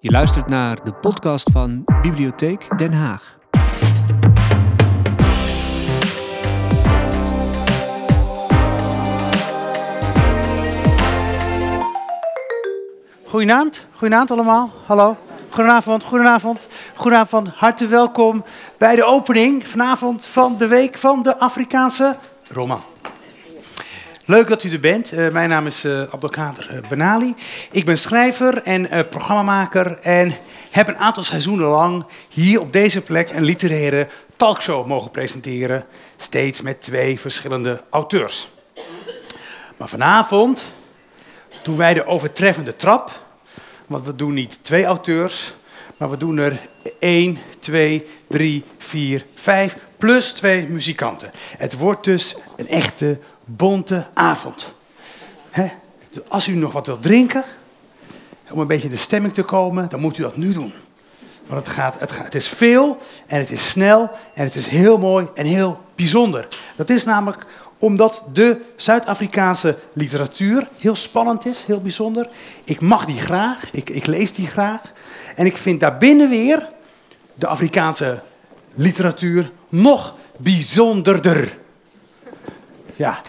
Je luistert naar de podcast van Bibliotheek Den Haag. Goedenavond, goedenavond allemaal. Hallo. Goedenavond, goedenavond. Goedenavond, hartelijk welkom bij de opening vanavond van de week van de Afrikaanse roman. Leuk dat u er bent. Uh, mijn naam is uh, Abdelkader uh, Benali. Ik ben schrijver en uh, programmamaker en heb een aantal seizoenen lang hier op deze plek een literaire talkshow mogen presenteren. Steeds met twee verschillende auteurs. Maar vanavond doen wij de overtreffende trap. Want we doen niet twee auteurs, maar we doen er één, twee, drie, vier, vijf plus twee muzikanten. Het wordt dus een echte bonte avond. Dus als u nog wat wilt drinken, om een beetje in de stemming te komen, dan moet u dat nu doen. Want het, gaat, het, gaat, het is veel en het is snel en het is heel mooi en heel bijzonder. Dat is namelijk omdat de Zuid-Afrikaanse literatuur heel spannend is, heel bijzonder. Ik mag die graag, ik, ik lees die graag. En ik vind daarbinnen weer de Afrikaanse literatuur nog bijzonderder. Ja,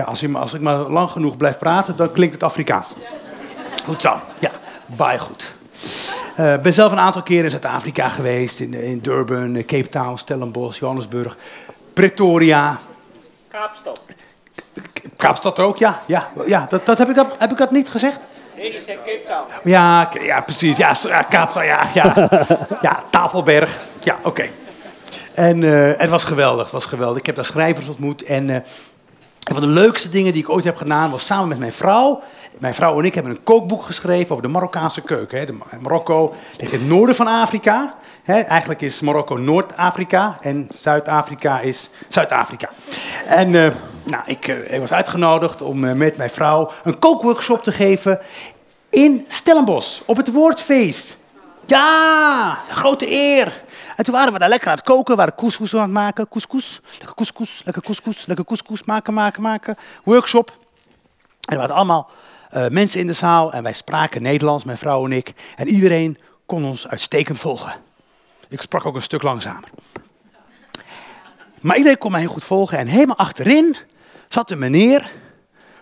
ja als, ik, als ik maar lang genoeg blijf praten, dan klinkt het Afrikaans. Goed zo, ja, baie goed. Ik uh, ben zelf een aantal keren in Zuid-Afrika geweest, in, in Durban, Cape Town, Stellenbosch, Johannesburg, Pretoria. Kaapstad. Kaapstad ook, ja. ja, ja dat, dat heb, ik, heb ik dat niet gezegd? Nee, je zei Cape Town. Ja, ja precies. Ja, Kaapstad, ja. Ja, ja Tafelberg. Ja, oké. En uh, het was geweldig, was geweldig. Ik heb daar schrijvers ontmoet en... Uh, een van de leukste dingen die ik ooit heb gedaan was samen met mijn vrouw. Mijn vrouw en ik hebben een kookboek geschreven over de Marokkaanse keuken. De Marokko ligt in het noorden van Afrika. Eigenlijk is Marokko Noord-Afrika en Zuid-Afrika is Zuid-Afrika. En uh, nou, ik, uh, ik, was uitgenodigd om met mijn vrouw een kookworkshop te geven in Stellenbosch op het Woordfeest. Ja, grote eer. En toen waren we daar lekker aan het koken, waren couscous aan het maken. Couscous, lekker couscous, lekker couscous, lekker couscous maken, maken, maken. Workshop. En er waren allemaal uh, mensen in de zaal en wij spraken Nederlands, mijn vrouw en ik. En iedereen kon ons uitstekend volgen. Ik sprak ook een stuk langzamer. Maar iedereen kon mij heel goed volgen. En helemaal achterin zat een meneer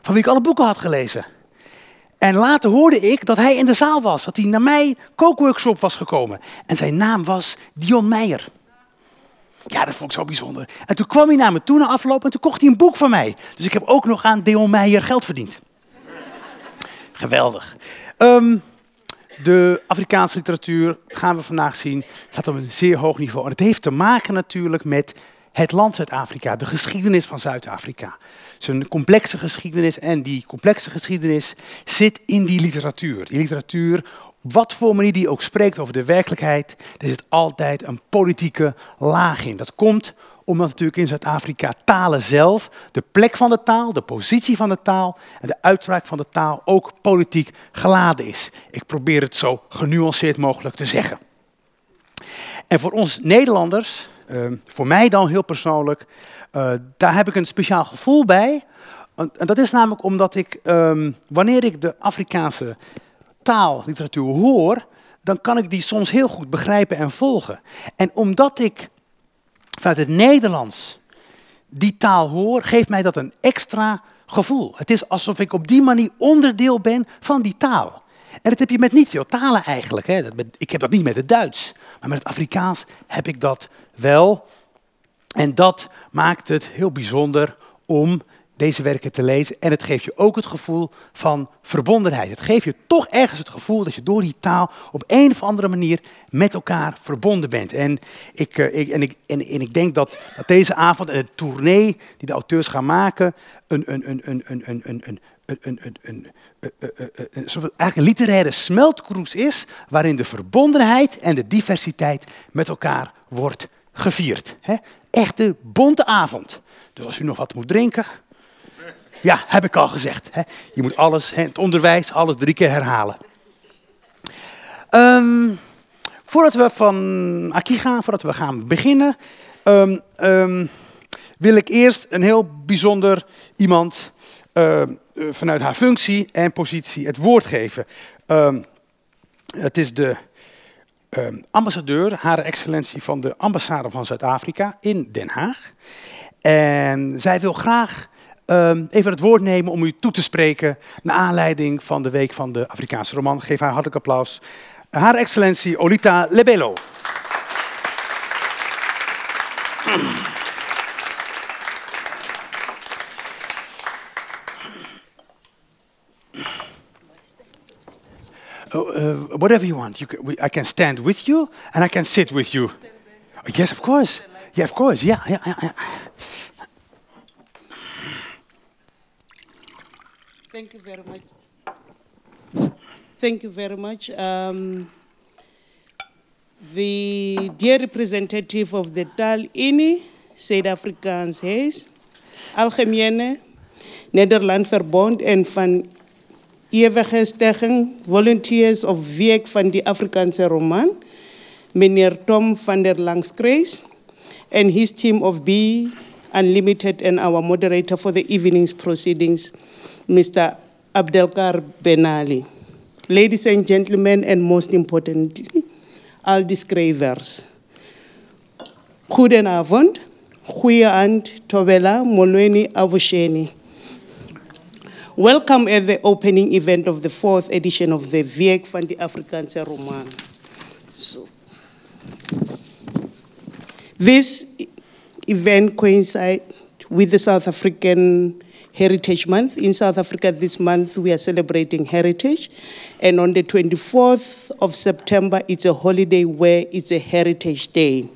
van wie ik alle boeken had gelezen. En later hoorde ik dat hij in de zaal was, dat hij naar mijn kookworkshop was gekomen. En zijn naam was Dion Meijer. Ja, dat vond ik zo bijzonder. En toen kwam hij naar me toe na afloop en toen kocht hij een boek van mij. Dus ik heb ook nog aan Dion Meijer geld verdiend. Geweldig. Um, de Afrikaanse literatuur gaan we vandaag zien, staat op een zeer hoog niveau. En het heeft te maken natuurlijk met het land Zuid-Afrika, de geschiedenis van Zuid-Afrika. Een complexe geschiedenis en die complexe geschiedenis zit in die literatuur. Die literatuur, wat voor manier die ook spreekt over de werkelijkheid, er zit altijd een politieke laag in. Dat komt omdat natuurlijk in Zuid-Afrika talen zelf, de plek van de taal, de positie van de taal en de uitspraak van de taal ook politiek geladen is. Ik probeer het zo genuanceerd mogelijk te zeggen. En voor ons Nederlanders, uh, voor mij dan heel persoonlijk, uh, daar heb ik een speciaal gevoel bij. En dat is namelijk omdat ik, um, wanneer ik de Afrikaanse taalliteratuur hoor, dan kan ik die soms heel goed begrijpen en volgen. En omdat ik vanuit het Nederlands die taal hoor, geeft mij dat een extra gevoel. Het is alsof ik op die manier onderdeel ben van die taal. En dat heb je met niet veel talen eigenlijk. Hè. Ik heb dat niet met het Duits, maar met het Afrikaans heb ik dat wel. En dat maakt het heel bijzonder om deze werken te lezen. En het geeft je ook het gevoel van verbondenheid. Het geeft je toch ergens het gevoel dat je door die taal op een of andere manier met elkaar verbonden bent. En ik, ik, en ik, en, ik denk dat, dat deze avond en de tournee die de auteurs gaan maken, een, een, een, een, een, een, een, een, literaire smeltkroes is, waarin de verbondenheid en de diversiteit met elkaar wordt gevierd. He? Echte bonte avond. Dus als u nog wat moet drinken, ja, heb ik al gezegd. Hè? Je moet alles, het onderwijs, alles drie keer herhalen. Um, voordat we van Aki gaan, voordat we gaan beginnen, um, um, wil ik eerst een heel bijzonder iemand vanuit haar functie en positie het woord geven. Het is de ehm, ambassadeur, haar excellentie van de ambassade van Zuid-Afrika in Den Haag. En zij wil graag ehm, even het woord nemen om u toe te spreken naar aanleiding van de Week van de Afrikaanse Roman. Geef haar hartelijk applaus. Haar excellentie Olita Lebello. Uh, whatever you want. You can, we, I can stand with you and I can sit with you. Oh, yes, of course. Yeah, of course. Yeah, yeah, yeah. Thank you very much. Thank you very much. Um, the dear representative of the Tal INI, Zuid-Afrikaans Hees, Algemene, Nederland Verbond en van eeuwige stegging, volunteers of Week van die Afrikaanse roman, meneer Tom van der Langskreis, and his team of B Unlimited and our moderator for the evening's proceedings, Mr. Abdelkar Benali. Ladies and gentlemen, and most importantly, all the schrijvers. Goedenavond, goeieand, Tobela, Molweni, Avusheni. Welcome at the opening event of the fourth edition of the Week van die Afrikaanse Roman. So, this event coincides with the South African Heritage Month. In South Africa, this month we are celebrating heritage, and on the 24th of September, it's a holiday where it's a Heritage Day.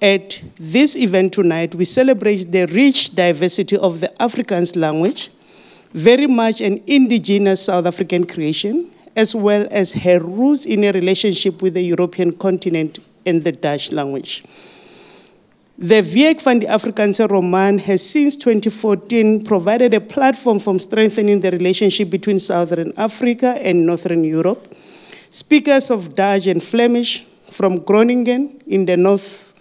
At this event tonight, we celebrate the rich diversity of the Afrikaans language, very much an indigenous South African creation, as well as her roots in a relationship with the European continent and the Dutch language. The Week van die Afrikaanse Roman has since 2014 provided a platform for strengthening the relationship between Southern Africa and Northern Europe. Speakers of Dutch and Flemish from Groningen in the north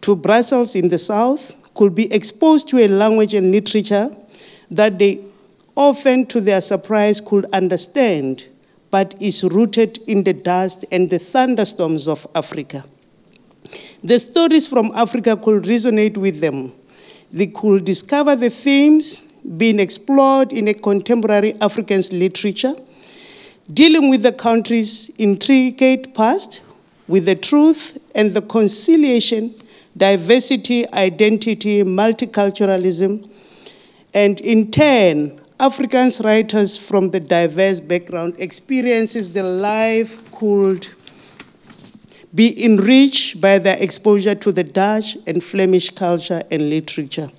to Brussels in the south could be exposed to a language and literature that they often, to their surprise, could understand, but is rooted in the dust and the thunderstorms of Africa. The stories from Africa could resonate with them. They could discover the themes being explored in a contemporary African literature, dealing with the country's intricate past, with the truth and the conciliation, diversity, identity, multiculturalism, and in turn, Africans writers from the diverse background experiences the life could be enriched by their exposure to the Dutch and Flemish culture and literature.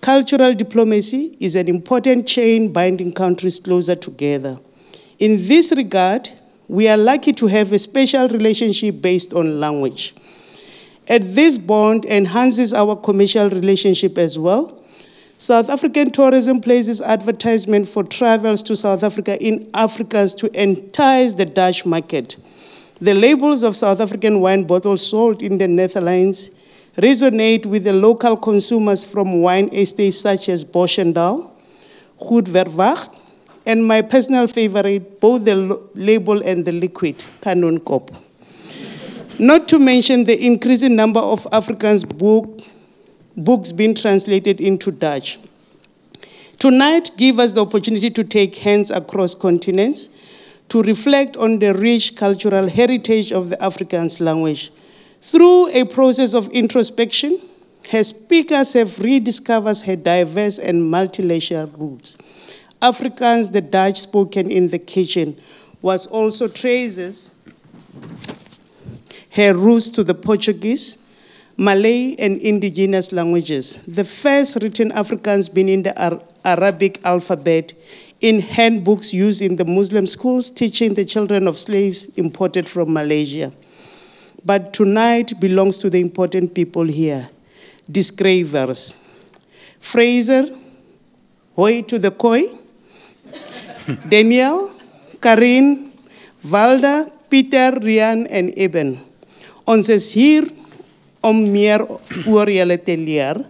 Cultural diplomacy is an important chain binding countries closer together. In this regard, we are lucky to have a special relationship based on language. And this bond enhances our commercial relationship as well. South African tourism places advertisement for travels to South Africa in Africans to entice the Dutch market. The labels of South African wine bottles sold in the Netherlands resonate with the local consumers from wine estates such as Boschendal, Goed Verwacht, and my personal favorite, both the label and the liquid, Canon. Not to mention the increasing number of Africans book, books being translated into Dutch. Tonight, give us the opportunity to take hands across continents to reflect on the rich cultural heritage of the Afrikaans language. Through a process of introspection, her speakers have rediscovered her diverse and multilayered roots. Afrikaans, the Dutch spoken in the kitchen, was also traces her roots to the Portuguese, Malay, and indigenous languages. The first written Afrikaans being in the Ar- Arabic alphabet in handbooks used in the Muslim schools teaching the children of slaves imported from Malaysia. But tonight belongs to the important people here, disgravers. Fraser, Hoi to the Koi, Daniel, Karin, Valda, Peter, Rian and Eben. Ons is hier om meer oor julle te leer,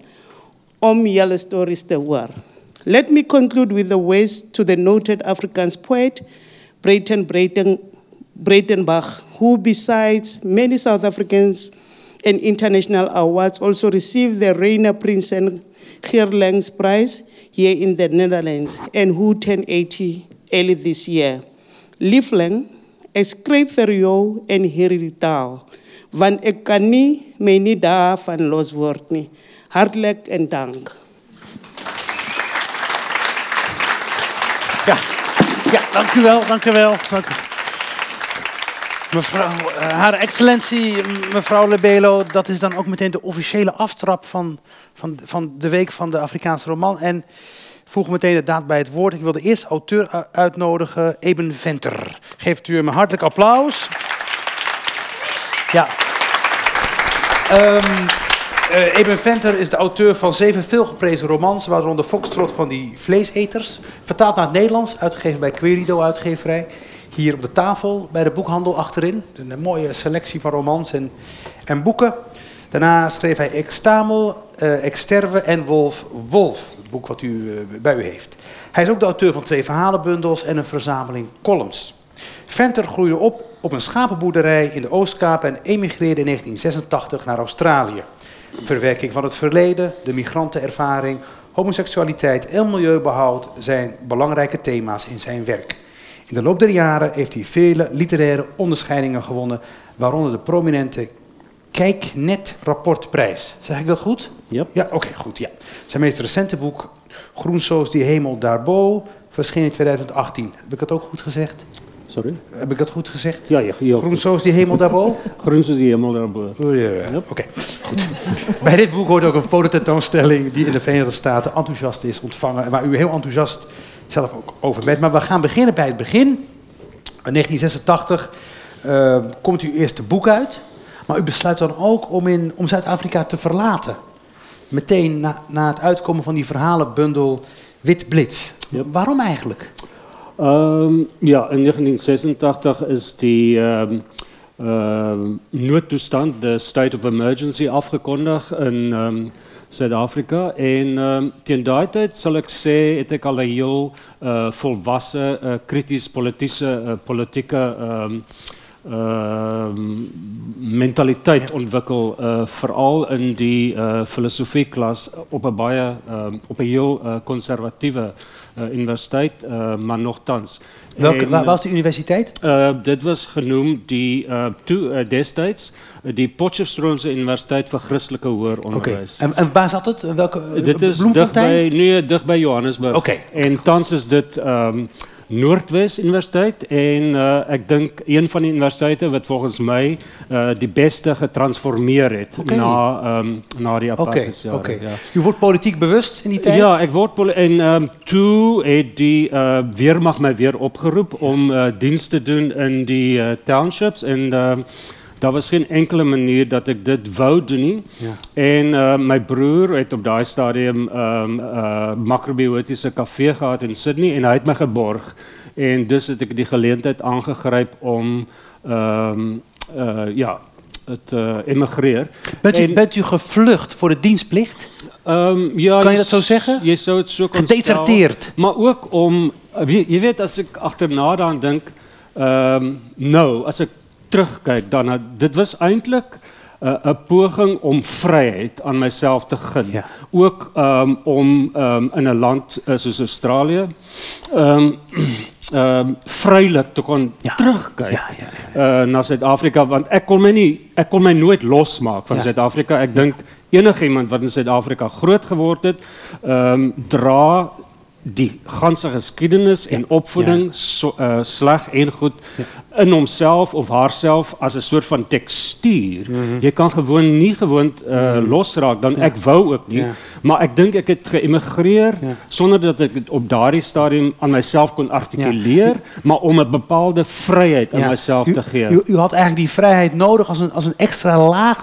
om julle stories te hoor. Let me conclude with the words to the noted Afrikaans poet, Brayton Brayton Breitenbach, who, besides many South Africans and international awards, also received the Reina Prinsen Geerlangs Prize here in the Netherlands, and who turned 80 early this year. Liefling, vir jou in hierdie taal, want ek kan nie my nie daarvan losword nie. Hartlik en dank. Ja, ja dank u wel, dank u wel. Dank u. Mevrouw, eh, haar excellentie, mevrouw Lebelo, dat is dan ook meteen de officiële aftrap van, van, van de week van de Afrikaanse roman. En voeg meteen de daad bij het woord. Ik wil de eerste auteur uitnodigen, Eben Venter. Geeft u hem een hartelijk applaus. Ja. Ehm eh, Eben Venter is de auteur van zeven veelgeprezen romans, waaronder Foxtrot van die vleeseters. Vertaald naar het Nederlands, uitgegeven bij Querido uitgeverij. Hier op de tafel bij de boekhandel achterin. Een mooie selectie van romans en, en boeken. Daarna schreef hij Extamel, eh Exterve en Wolf Wolf. Het boek wat u eh, bij u heeft. Hij is ook de auteur van twee verhalenbundels en een verzameling columns. Venter groeide op op een schapenboerderij in de Oostkaap en emigreerde in 1986 naar Australië. Verwerking van het verleden, de migrantenervaring, homoseksualiteit en milieubehoud zijn belangrijke thema's in zijn werk. In de loop der jaren heeft hij vele literaire onderscheidingen gewonnen, waaronder de prominente Kijknet Rapportprijs. Zeg ik dat goed? Yep. Ja, oké, goed. Ja. Zijn meest recente boek, Groensoos die hemel daarbo, verscheen in 2018. Heb ik dat ook goed gezegd? Sorry? Heb ik dat goed gezegd? Ja, ja, ja. Groensoos die hemel daarbo? Groen soos die hemel daarbo. Oh, ja, ja. Oké, goed. Bij dit boek hoort ook een fototentoonstelling die in de Verenigde Staten enthousiast is ontvangen. En waar u heel enthousiast zelf ook over bent. Maar we gaan beginnen bij het begin. In 1986 eh, komt uw eerste boek uit. Maar u besluit dan ook om, in, om Zuid-Afrika te verlaten. Meteen na, na het uitkomen van die verhalenbundel Wit Blitz. Yep. Waarom eigenlijk? Ehm, ja, in 1986 is die ehm, ehm, noodtoestand, de state of emergency, afgekondigd in ehm, Zuid-Afrika. En teen daai tyd sal ek sê het ek al 'n heel uh, volwasse, uh, krities politische, uh, politieke mentaliteit ontwikkel uh, veral in die uh, filosofieklas op 'n baie op 'n heel uh, konservatiewe uh, universiteit, uh, maar nogtans. Welke, waar was die universiteit? Dit was genoemd die uh, die Potchefstroomse Universiteit vir Christelike Hoër Oké. Onderwys. En, en waar zat het? Welke, Dit is Bloemfontein? dicht bij, nee, dicht bij Johannesburg. Oké. En thans is dit ehm Noordwes Universiteit en uh, ek dink een van die universiteite wat volgens my uh, die beste getransformeer het Oké. na ehm na die Oké, apartheidsjare. oké. Ja. U wordt politiek bewust in die tijd? Ja, ek word poli- en ehm toe het die uh, weermag my weer opgeroep om uh, diens te doen in die townships en ehm daar was geen enkele manier dat ek dit wou doen nie. Ja. En uh, my broer het op daai stadium ehm uh, makrobiotiese kafee gehad in Sydney en hy het my geborg. En dus het ek die geleentheid aangegryp om ehm uh, ja, het uh, emigreer. Bent u, En- bent u gevlucht voor de dienstplicht? Ehm ja, Kan je dat zo zeggen? Je zou het zo kunnen Gedeserteerd. Maar ook om, je, je weet, als ik achterna dan denk, nou, als ik terugkijk, dan uh, dit was eindelijk uh, 'n poging om vryheid aan myself te gun. Ja. Ook ehm om ehm in 'n land uh, soos Australië ehm ehm vrylik te kon Ja. terugkyk Ja, ja, uh, na Suid-Afrika want ek kon my nie ek kon my nooit losmaak van Ja. Suid-Afrika. Ek dink enigiemand wat in Suid-Afrika groot geword het, ehm dra die ganse geskiedenis en opvoeding so, uh, sleg en goed in homself of haarself as 'n soort van tekstuur. Jy kan gewoon nie gewoond uh, losraak dan ek wou ook nie, maar ek dink ek het geëmigreer sonder dat ek dit op daardie stadium aan myself kon artikuleer, maar om 'n bepaalde vryheid aan myself te gee. U, u had eigenlijk die vrijheid nodig als een, als een extra laag,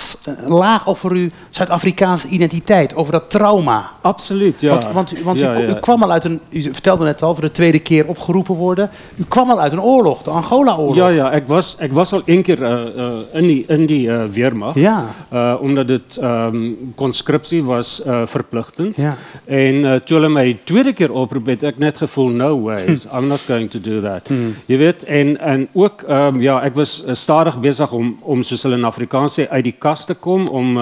laag over uw Zuid-Afrikaanse identiteit, over dat trauma. Absoluut, ja. Want, want, u- want u, u kwam al uit een, u vertelde net al, voor de tweede keer opgeroepen worden. U kwam al uit een oorlog, de Angola-oorlog. Ja, ja, ek was ek was al een keer uh, uh, in die in die uh, weermag. Ja. Uh, omdat dit ehm conskripsie was verpligtend. Ja. En uh, toe hulle my tweede keer oproep het ek net gevoel no ways, I'm not going to do that. Jy weet en en ook ehm ja, ek was stadig besig om om soos hulle in Afrikaans sê uit die kas te kom om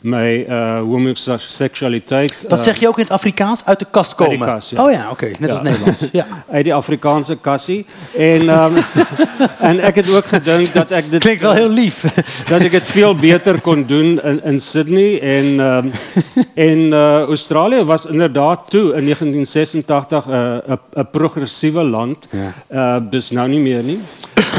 my uh, homoseksualiteit Dat zeg je ook in het Afrikaans, uit de kast Uit die komen. kast, ja. Oh ja, oké, net als Nederlands. Ja. uit die Afrikaanse kassie en um, en ek het ook gedink dat ek dit Klinkt wel heel lief. dat ek dit veel beter kon doen in in Sydney en um, en uh, Australië was inderdaad toe in 1986 'n uh, 'n 'n progressiewe land. Ja. Uh dus nou nie meer nie.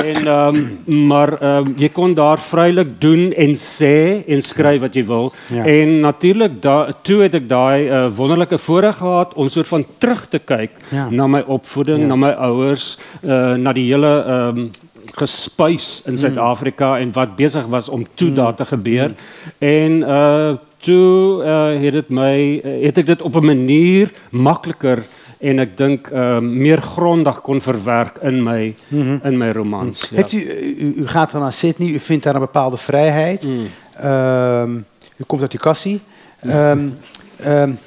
En um, maar um, jy kon daar vrylik doen en sê en skryf wat jy wil. Ja. En natuurlik da toe het ek daai uh, wonderlike voorreg gehad om soort van terug te kyk Ja. na my opvoeding, Ja. na my ouers, uh, na die hele um, gespuis Mm. in Suid-Afrika en wat besig was om toe daar te gebeur. En uh toe uh, het dit my uh, het ek dit op 'n manier makliker en ek dink uh, meer grondig kon verwerk in my in my romans. Ja. Mhm. Heeft u, u, u gaat dan naar Sydney, u vindt daar een bepaalde vrijheid. Mm. Ehm, u komt uit die kassie. Ehm, ehm,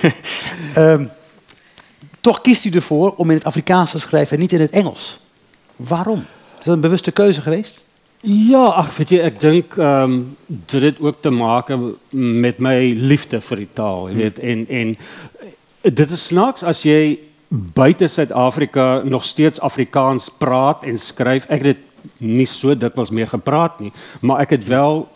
ehm, toch kiest u ervoor om in het Afrikaans te schrijven en niet in het Engels. Waarom? Is dat een bewuste keuze geweest? Ja, ag weet jy, ek dink ehm um, dit ook te maak met my liefde vir die taal, en dit is snaaks as jy buite Suid-Afrika nog steeds Afrikaans praat en skryf. Ek het dit nie so dikwels meer gepraat nie, maar ek het wel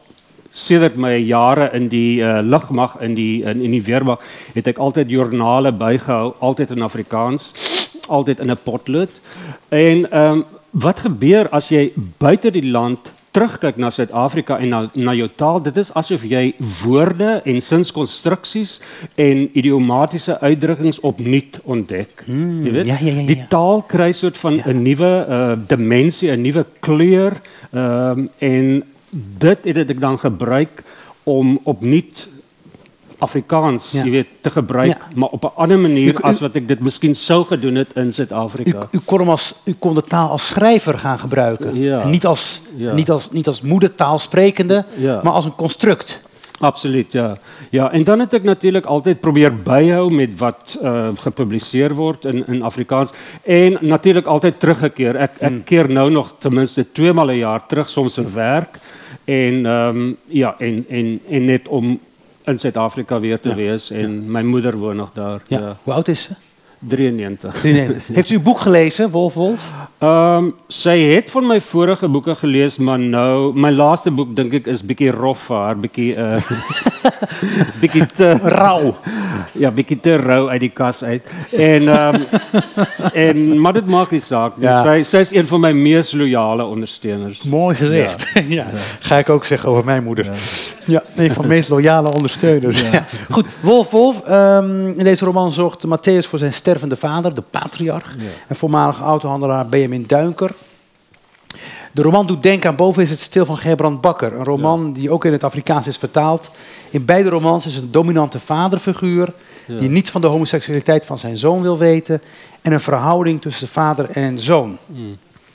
sedert my jare in die uh, lugmag in die in, in die weermag het ek altyd joernale bygehou, altyd in Afrikaans, altyd in 'n potlood. En ehm um, wat gebeur as jy buite die land terugkyk na Suid-Afrika en na na jou taal? Dit is asof jy woorde en sinskonstruksies en idiomatiese uitdrukkings opnuut ontdek. jy weet? ja, ja, ja, ja. Die taal kry soort van 'n nuwe uh, dimensie, 'n nuwe kleur ehm en dit het ek dan gebruik om opnuut Afrikaans, Ja. jy weet, te gebruik, Ja. maar op 'n ander manier U- u- as wat ek dit miskien sou gedoen het in U, Suid-Afrika. u, kon als, u kon de taal als schrijver gaan gebruiken. Ja. En niet als, niet als, niet als moedertaalsprekende, maar als een construct. Absoluut, ja. Ja, en dan het ek natuurlik altyd probeer byhou met wat uh, gepubliseer word in in Afrikaans en natuurlik altyd teruggekeer. Ek ek keer nou nog ten minste twee maal 'n jaar terug soms vir werk en ehm um, ja, en en en net om in Suid-Afrika weer te Ja, wees en my moeder woon nog daar. Ja. Ja, Hoe oud is ze? 93. Heeft u uw boek gelezen, Wolf Wolf? Ehm um, sy het van my vorige boeke gelees, maar nou my laaste boek dink ek is bietjie rof vir haar, bietjie uh bietjie te Rauw. ja, bietjie te rou uit die kas uit. En ehm en maar dit maak nie saak nie. Ja. Sy sy is een van my mees loyale ondersteuners. Mooi gezegd. Ja. Ga ik ook zeggen over mijn moeder. Ja, een van de meest loyale ondersteuners. Ja. Goed, Wolf Wolf. ehm, in deze roman zorgt Matthäus voor zijn stervende vader, de patriarch. En voormalig autohandelaar Benjamin Duinker. De roman doet denken aan Boven is het stil van Gerbrand Bakker. Een roman die ook in het Afrikaans is vertaald. In beide romans is een dominante vaderfiguur... die niets van de homoseksualiteit van zijn zoon wil weten... en een verhouding tussen vader en zoon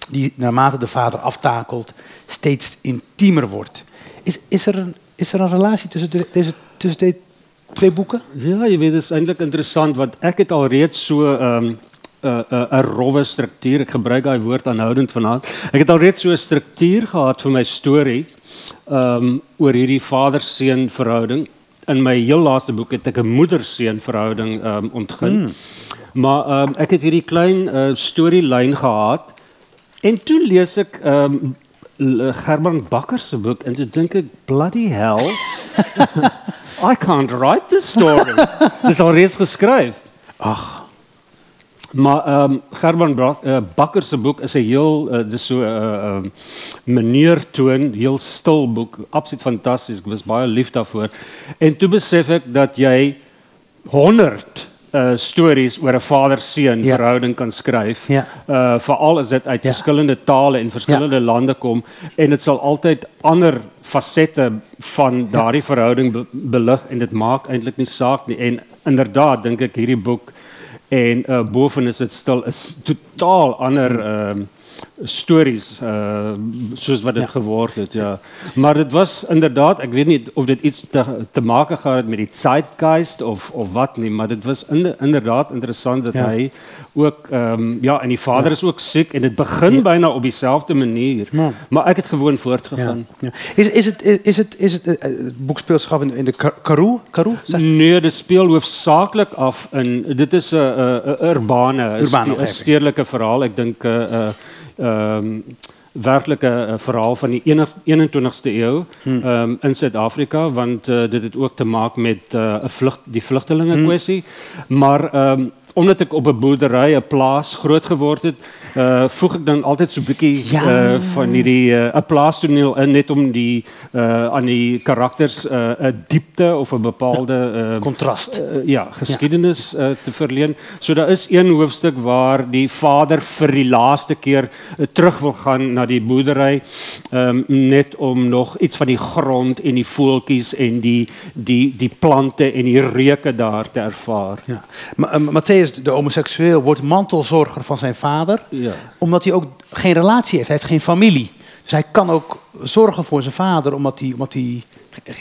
die naarmate de vader aftakelt steeds intiemer wordt. Is, is, er, een, is er een relatie tussen, de- deze, tussen deze twee boeken? Ja, jy weet dit is eintlik interessant want ek het al reeds so 'n um, 'n 'n 'n rowwe struktuur. Ek gebruik daai woord aanhoudend vanaand. Ek het al reeds so 'n struktuur gehad vir my storie um oor hierdie vader-seun verhouding. In my heel laaste boek het ek 'n moeder-seun verhouding um ontgin. Maar um ek het hierdie klein uh, storielyn gehad en toe lees ek um L- Gerbrand Bakker se boek en toe dink ek bloody hell I can't write this story. Dis al reeds geskryf. Ach, Maar ehm um, Gerbrand Brak- uh, Bakker se boek is 'n heel uh, dis so 'n uh, um, meneertoon, heel stil boek, absoluut fantasties. Ek was baie lief daarvoor. En toe besef ek dat jy 100 uh stories oor 'n vader-seun Ja. verhouding kan skryf. Ja. Uh veral as dit uit Ja. verskillende tale en verskillende lande kom en dit sal altyd ander fasette van daardie verhouding be belig en dit maak eintlik nie saak nie. En inderdaad dink ek hierdie boek en uh, boven is dit stil is totaal ander ehm stories uh soos wat dit ja. geword het ja. Maar dit was inderdaad ek weet nie of dit iets te te maak gehad het met die zeitgeist of of wat nie maar dit was in, inderdaad interessant dat ja. hy ook ehm um, ja en die vader is ook siek en dit begin byna op dieselfde manier. Maar ek het gewoon voortgegaan. Is is dit is dit is het uh, boek speel zich af in, in de Karoo? Karoo? Nee dit speel hoofsaaklik af in dit is 'n 'n urbane 'n stedelike verhaal. Uh, ehm um, werklike uh, verhaal van die 21ste eeu um, in Suid-Afrika want uh, dit het ook te maak met eh, 'n uh, vlug die vlugtelinge kwessie hmm. maar um, omdat ek op 'n boerdery 'n plaas groot geword het uh voeg ek dan altyd so 'n bietjie ja. uh van 'n uh, plaastoneel in net om die aan die karakters 'n uh, 'n diepte of 'n bepaalde kontrast uh, ja. Uh, te verleen. So daar is een hoofstuk waar die vader vir die laaste keer terug wil gaan na die boerdery um net om nog iets van die grond en die voeltjies en die die die plante en die reuke daar te ervaar. Ja. Maar Matthäus de homoseksueel wordt mantelzorger van zijn vader ja. Omdat hij ook geen relatie heeft. Hij heeft geen familie. Dus hij kan ook zorgen voor zijn vader, omdat hij, omdat hij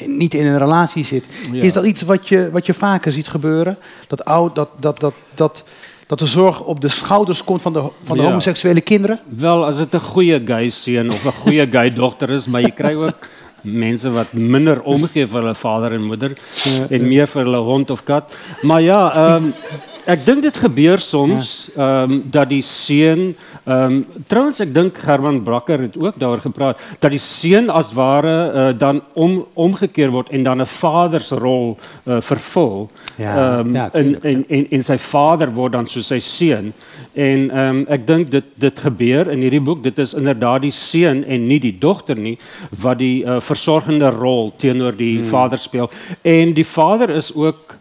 niet in een relatie zit. Is dat iets wat je, wat je vaker ziet gebeuren? Dat, oud, dat, dat, dat, dat, dat de zorg op de schouders komt van de, van de ja. homoseksuele kinderen? Wel, als het een goede guy seun of een goede guy dochter is, maar je krijgt ook mensen wat minder omgee vir hulle vader en moeder ja, en meer vir hulle hond of kat. Maar ja, um, ek dink dit gebeur soms ehm um, dat die seun ehm um, trouens ek dink German Brakker het ook daaroor gepraat dat die seun as ware uh, dan om omgekeer word en dan 'n vadersrol uh, vervul. Ja, ehm um, ja, en, en en en sy vader word dan soos sy seun. En ehm um, ek dink dit dit gebeur in hierdie boek. Dit is inderdaad die seun en nie die dogter nie wat die uh, versorgende rol teenoor die hmm. vader speel. En die vader is ook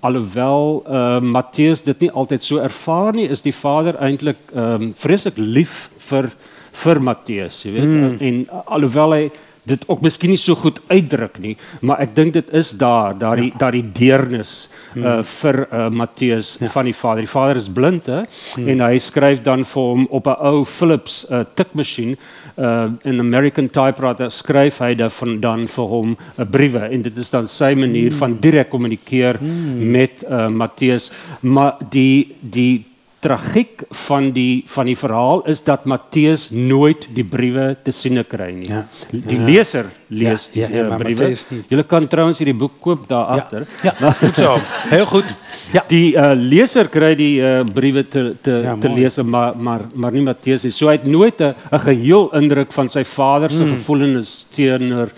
alhoewel uh, Matthäus dit nie altyd so ervaar nie, is die vader eintlik ehm um, vreeslik lief vir vir Matthäus, jy weet. Mm. En alhoewel hy dit ook miskien nie so goed uitdruk nie, maar ek dink dit is daar, daardie ja. daardie deernis uh mm. vir uh, Matthäus ja. van die vader. Die vader is blind hè mm. en hy skryf dan vir hom op 'n ou Philips uh, tikmasjien uh in American typewriter skryf hy dan dan vir hom 'n uh, briewe en dit is dan sy manier mm. van direk kommunikeer mm. met uh Matthäus maar die die tragiek van die van die verhaal is dat Matteus nooit die briewe te sien kry nie. Ja. Die ja. leser lees ja, die ja, ja, briewe. Jy kan trouens hierdie boek koop daar agter. Ja, ja. goed so. Heel goed. Ja. Die uh, leser kry die uh, briewe te te ja, te lees maar maar maar nie Matteus nie. So hy het nooit 'n geheel indruk van sy vader se hmm. gevoelens teenoor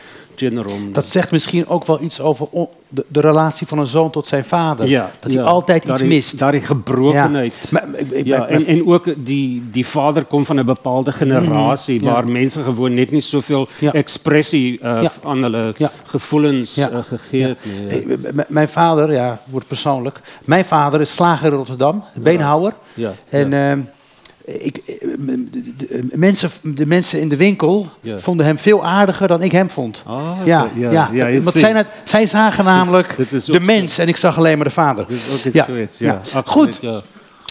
dat zegt misschien ook wel iets over de, de relatie van een zoon tot zijn vader. Ja, dat hij altijd iets mist. Daar die gebrokenheid. Ja, maar, ik, ik, ja en, en ook die, die vader komt van een bepaalde generatie mm, waar mensen gewoon net niet zoveel expressie uh, aan hun gevoelens uh, gegeven. Mijn vader, ja, wordt persoonlijk. Mijn vader is slager in Rotterdam, beenhouwer. En. Uh, ik, de, mensen, de mensen in de winkel ja. vonden hem veel aardiger dan ik hem vond. Oh, ja, ja, ja, ja, want zij, zij zagen namelijk de mens en ik zag alleen maar de vader. ja. Zoiets, ja. ja. Goed.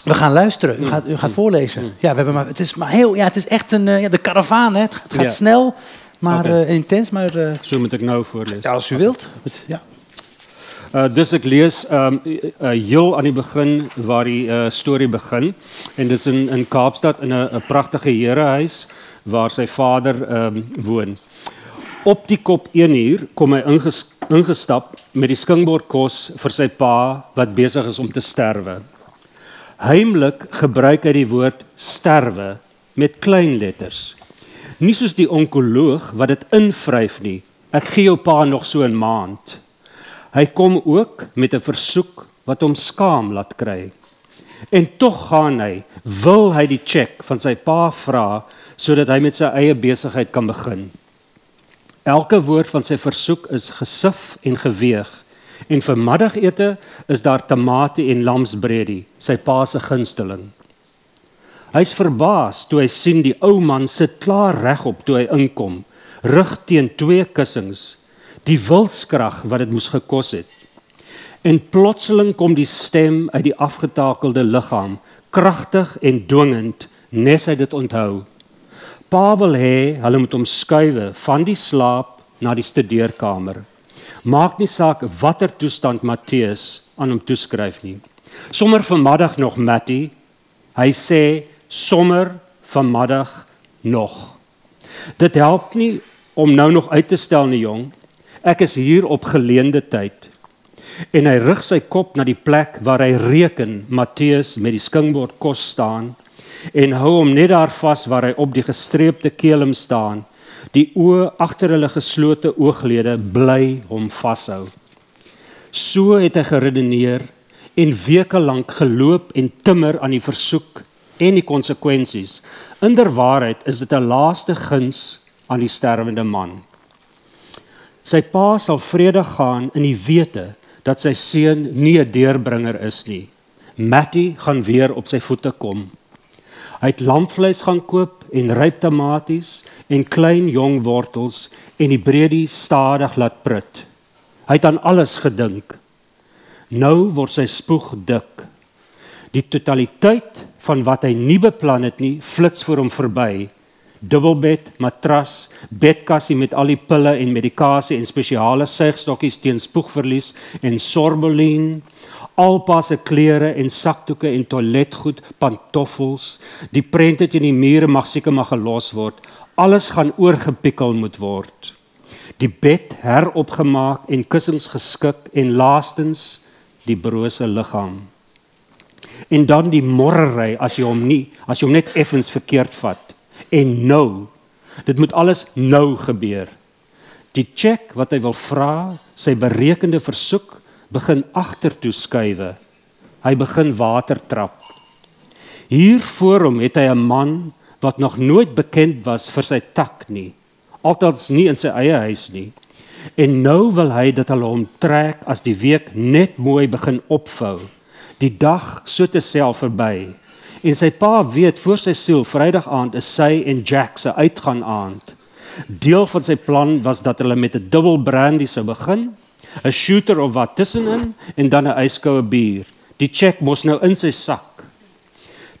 We gaan luisteren. U gaat, u gaat voorlezen. Ja, we hebben maar, het is maar heel. Ja, het is echt een. Ja, de karavaan. Het gaat, snel, maar okay. uh, intens. Maar, uh, Zo moet ik nou voorlezen. Ja, als u wilt. Ja. Uh, dus ek lees um uh, heel aan die begin waar die uh, storie begin en dit is in in Kaapstad in 'n pragtige herehuis waar sy vader um woon. Op die kop 1 uur kom hy inges, ingestap met die skinkbord kos vir sy pa wat besig is om te sterwe. Heimlik gebruik hy die woord sterwe met klein letters. Nie soos die onkoloog wat dit invryf nie. Ek gee jou pa nog so 'n maand. Hy kom ook met 'n versoek wat hom skaam laat kry. En tog gaan hy, wil hy die cheque van sy pa vra sodat hy met sy eie besigheid kan begin. Elke woord van sy versoek is gesif en geweeg. En vir middagete is daar tomate en lamsbredie, sy pa se gunsteling. Hy's verbaas toe hy sien die ou man sit klaar regop toe hy inkom, rug teen twee kussings die wilskrag wat dit moes gekos het. En plotseling kom die stem uit die afgetakelde liggaam, kragtig en dwingend, nes hy dit onthou. Pa wil hê hulle moet hom skuwe van die slaap na die studeerkamer. Maak nie saak watter toestand Matteus aan hom toeskryf nie. Sommer vanmiddag nog Matty. Hy sê sommer vanmiddag nog. Dit help nie om nou nog uit te stel nie, jong. Ek is hier op geleende tyd. En hy rig sy kop na die plek waar hy reken Matteus met die skingbord kos staan en hou hom net daar vas waar hy op die gestreepte kelm staan. Die oë agter hulle geslote ooglede bly hom vashou. So het hy geredeneer en weke lank geloop en timmer aan die versoek en die konsekwensies. Inderwaarheid is dit 'n laaste guns aan die sterwende man. Sy pa sal vredig gaan in die wete dat sy seun nie 'n deurbringer is nie. Matty gaan weer op sy voete kom. Hy het lamvleis gaan koop en ryp tomaties en klein jong wortels en die breedie stadig laat prut. Hy het aan alles gedink. Nou word sy spoeg dik. Die totaliteit van wat hy nie beplan het nie, flits voor hom verby. Dubbelbed, matras, bedkassie met al die pille en medikasie en spesiale suigstokkies teen spoegverlies en sorbolien, alpa se klere en sakdoeke en toiletgoed, pantoffels, die prente teen die mure mag seker maar gelos word. Alles gaan oorgepikkel moet word. Die bed heropgemaak en kussings geskik en laastens die brose liggaam. En dan die morrery as jy hom nie, as jy hom net effens verkeerd vat. En nou, dit moet alles nou gebeur. Die check wat hy wil vra, sy berekende versoek begin agtertoe skuwe. Hy begin water trap. Hier voor hom het hy 'n man wat nog nooit bekend was vir sy tak nie. Althans nie in sy eie huis nie. En nou wil hy dat hulle hom trek as die week net mooi begin opvou. Die dag so te self verby. En sy pa weet voor sy siel Vrydag aand is sy en Jack se uitgaan aand. Deel van sy plan was dat hulle met 'n dubbel brandy sou begin, 'n shooter of wat tussenin en dan 'n yskoue bier. Die check mos nou in sy sak.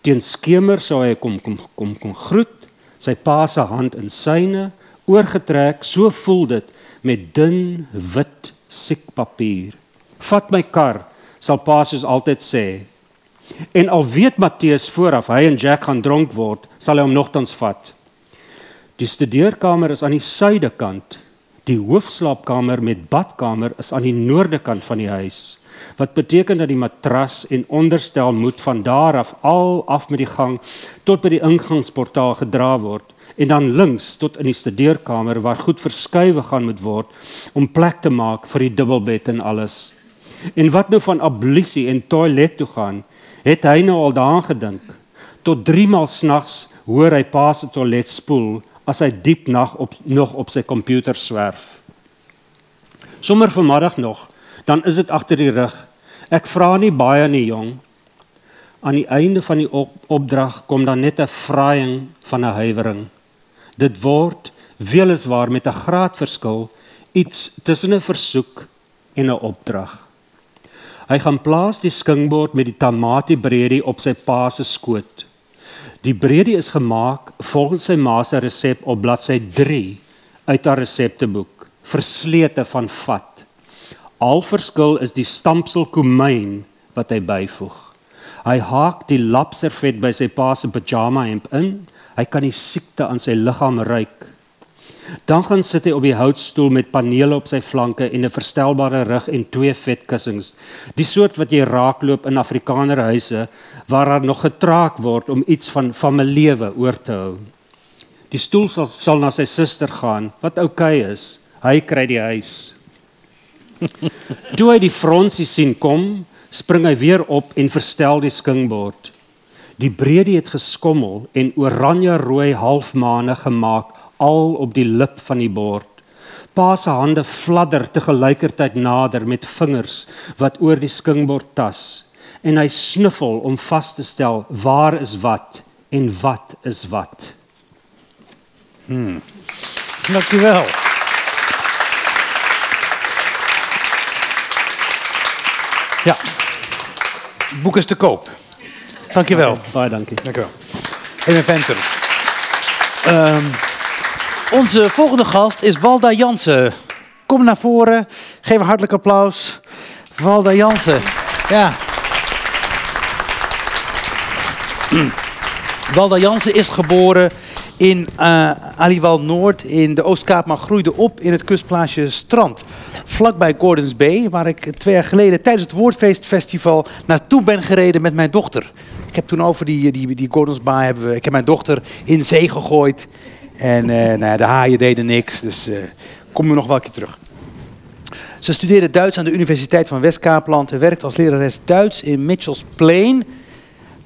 Teen skemer sou hy kom kom kom kom groet, sy pa se hand in syne, oorgetrek, so voel dit met dun wit siekpapier. Vat my kar, sal pa soos altyd sê. En al weet Matteus vooraf hy en Jack gaan dronk word, sal hy hom nogtans vat. Die studeerkamer is aan die suidekant. Die hoofslaapkamer met badkamer is aan die noordekant van die huis. Wat beteken dat die matras en onderstel moet van daar af al af met die gang tot by die ingangsportaal gedra word en dan links tot in die studeerkamer waar goed verskuiwe gaan moet word om plek te maak vir die dubbelbed en alles. En wat nou van ablusie en toilet toe gaan, het hy nou al daaraan gedink. Tot 3 maal snags hoor hy pa se toilet spoel as hy diep nag op nog op sy komputer swerf. Sommer vanmiddag nog, dan is dit agter die rug. Ek vra nie baie nie, jong. Aan die einde van die op opdrag kom dan net 'n vraaiing van 'n huiwering. Dit word weliswaar met 'n graadverskil iets tussen 'n versoek en 'n opdrag. Hy gaan plaas die skingbord met die tamatie breedie op sy pa se skoot. Die breedie is gemaak volgens sy ma se resep op bladsy 3 uit haar resepteboek, verslete van vat. Al verskil is die stampsel komyn wat hy byvoeg. Hy haak die lapservet by sy pa se pyjama hemp in. Hy kan die siekte aan sy liggaam ruik. Dan gaan sit hy op die houtstoel met panele op sy flanke en 'n verstelbare rug en twee vetkussings. Die soort wat jy raakloop in Afrikanerhuise waar daar nog getraak word om iets van familiewe oor te hou. Die stoel sal, sal na sy suster gaan, wat oukei okay is. Hy kry die huis. Toe hy die fronsie sien kom, spring hy weer op en verstel die skingbord. Die breedie het geskommel en oranje rooi halfmaane gemaak al op die lip van die bord. Pa se hande fladder te gelykertyd nader met vingers wat oor die skingbord tas en hy snuffel om vas te stel waar is wat en wat is wat. Hmm. Dankjewel. Ja. Boek is te koop. Dankjewel. Baie dankie. Dank u wel. Even Venter. Ehm, onze volgende gast is Walda Jansen. Kom naar voren. Geef een hartelijk applaus. Walda Jansen. Ja. Walda Jansen is geboren in eh Aliwal Noord in de Oostkaap, maar groeide op in het kustplaatsje Strand. Vlakbij Gordons Bay, waar ik twee jaar geleden tijdens het Woordfeestfestival naartoe ben gereden met mijn dochter. Ik heb toen over die, die, die Gordons Bay, hebben ik heb mijn dochter in zee gegooid. En eh, nou de haaien deden niks, dus eh kom er nog wel een keer terug. Ze studeerde Duits aan de Universiteit van West-Kaapland en werkt als lerares Duits in Mitchells Plain.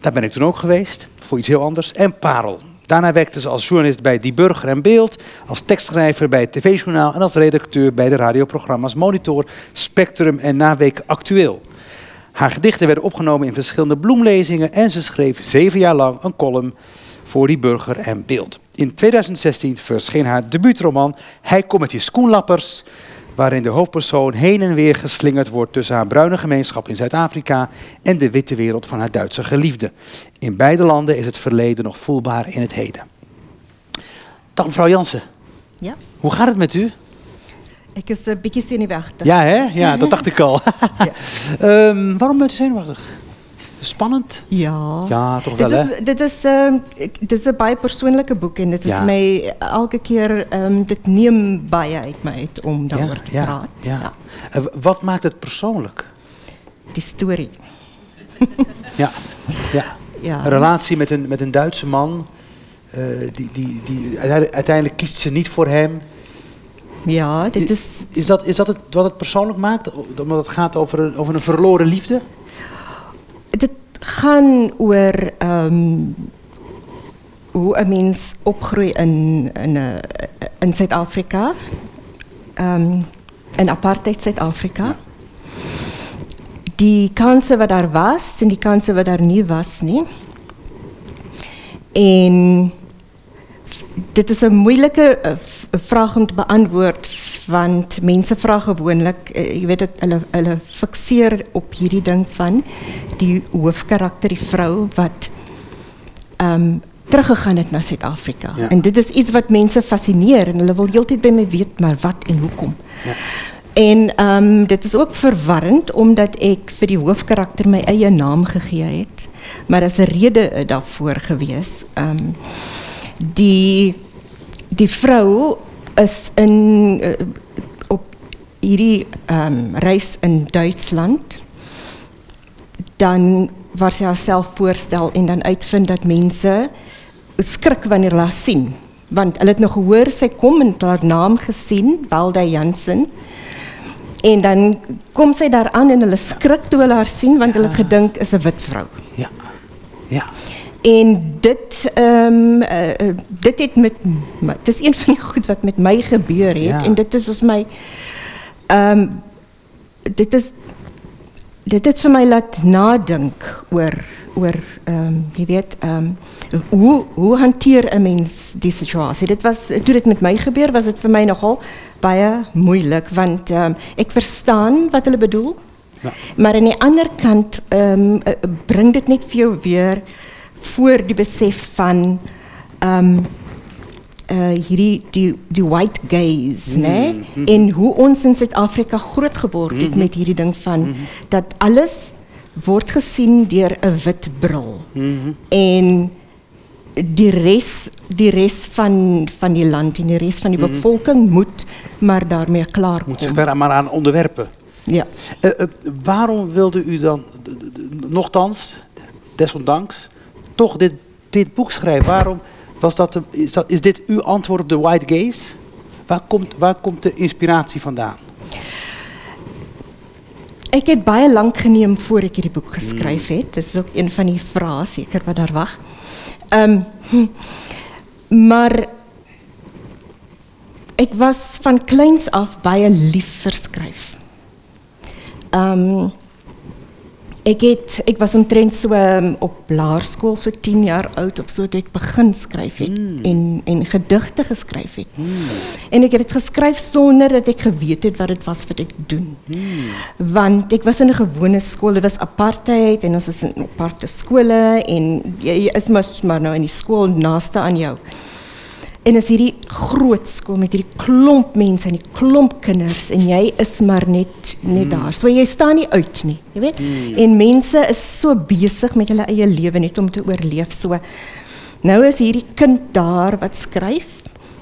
Daar ben ik toen ook geweest, voor iets heel anders. En Parel. Daarna werkte ze als journalist bij Die Burger en Beeld, als tekstschrijver bij het TV-journaal en als redacteur bij de radioprogramma's Monitor, Spectrum en Naweek Actueel. Haar gedichten werden opgenomen in verschillende bloemlezingen en ze schreef zeven jaar lang een column voor Die Burger en Beeld. In 2016 verscheen haar debuutroman Hij komt met die schoenlappers, waarin de hoofdpersoon heen en weer geslingerd wordt tussen haar bruine gemeenschap in Zuid-Afrika en de witte wereld van haar Duitse geliefde. In beide landen is het verleden nog voelbaar in het heden. Dag mevrouw Jansen, Ja, hoe gaat het met u? ik is een beetje zenuwachtig. Ja hè? Ja, dat dacht ik al. Ehm, waarom bent u zenuwachtig? Spannend? Ja. Ja, toch wel Dit hè? is, dit, is, ehm, ik- dit is een baie persoonlijke boek en dit is Ja. my elke keer, ehm, dit neem baie uit my uit om daaroor te ja, praat. ja. W- wat maakt het persoonlijk? Die story. Ja, ja. Ja. Een relatie met een, met een Duitse man. eh, die, die, die, uiteindelijk, uiteindelijk kiest ze niet voor hem. Ja, dit is, Is dat, is dat het, wat het persoonlijk maakt? Omdat het gaat over een, over een verloren liefde? Gaan oor ehm hoe 'n mens opgroei in in 'n in Suid-Afrika. Ehm in apartheid Suid-Afrika. Die kanse wat daar was en die kanse wat daar nie was nie. En dit is 'n moeilike eh, vraag om te beantwoord want mense vra gewoonlik eh, jy weet dit hulle hulle fikseer op hierdie ding van die hoofkarakter die vrou wat ehm um, teruggegaan het na Suid-Afrika. Ja. En dit is iets wat mense fascineer en hulle wil heeltyd by my weet maar wat en hoekom. Ja. En ehm dit is ook verwarrend omdat ek vir die hoofkarakter my eie naam gegee het. Maar daar's 'n rede eh, daarvoor gewees. Ehm die die vrou is in uh, op hierdie ehm reis in Duitsland dan waar sy haarself voorstel en dan uitvind dat mense skrik wanneer hulle haar sien want hulle het nog gehoor sy kom en haar naam gesien Walda Jansen en dan kom sy daar aan en hulle skrik toe hulle haar sien want hulle het gedink is 'n wit vrou Ja. Ja. En dit ehm uh, dit het met my- dis een van die goed wat met my gebeur het Ja. en dit is vir my ehm dit is dit het vir my laat nadink oor oor jy weet ehm hoe hoe hanteer 'n mens die situasie? Dit was toe dit met my gebeur was dit vir my nogal baie moeilik want ek verstaan wat hulle bedoel. Ja. Maar aan die ander kant eh, dit net vir jou weer voor die besef van uh, hierdie die die white gaze, né? En hoe ons in Suid-Afrika groot geword het met hierdie ding van dat alles word gesien deur 'n wit bril. En die res die res van van die land en die res van die bevolking moet maar daarmee klaarkom. Moet zich daar maar aan onderwerpen. Ja. Eh, eh, waarom wilde u dan, nochtans, desondanks, toch dit, dit boek schrijven? Waarom was dat, is, dat, is dit uw antwoord op de white gaze? Waar komt, waar komt de inspiratie vandaan? Ek het baie lank geneem voor ek hierdie boek geskryf het. Dis ook een van die vrae seker wat daar wag. Ehm hm, maar ek was van kleins af baie lief vir skryf. Ehm Ek het ek was omtrent so um, op laerskool so 10 jaar oud of so toe ek begin skryf het en en gedigte geskryf het. En ek het dit geskryf sonder dat ek geweet het wat dit was wat ek doen. Want ek was in 'n gewone skool, dit was apartheid en ons is in aparte skole en jy, is mos maar nou in die skool naaste aan jou. En is hierdie groot skool met hierdie klomp mense en die klomp kinders en jy is maar net net daar. So jy staan nie uit nie, jy weet? En mense is so besig met hulle eie lewe net om te oorleef. So nou is hierdie kind daar wat skryf,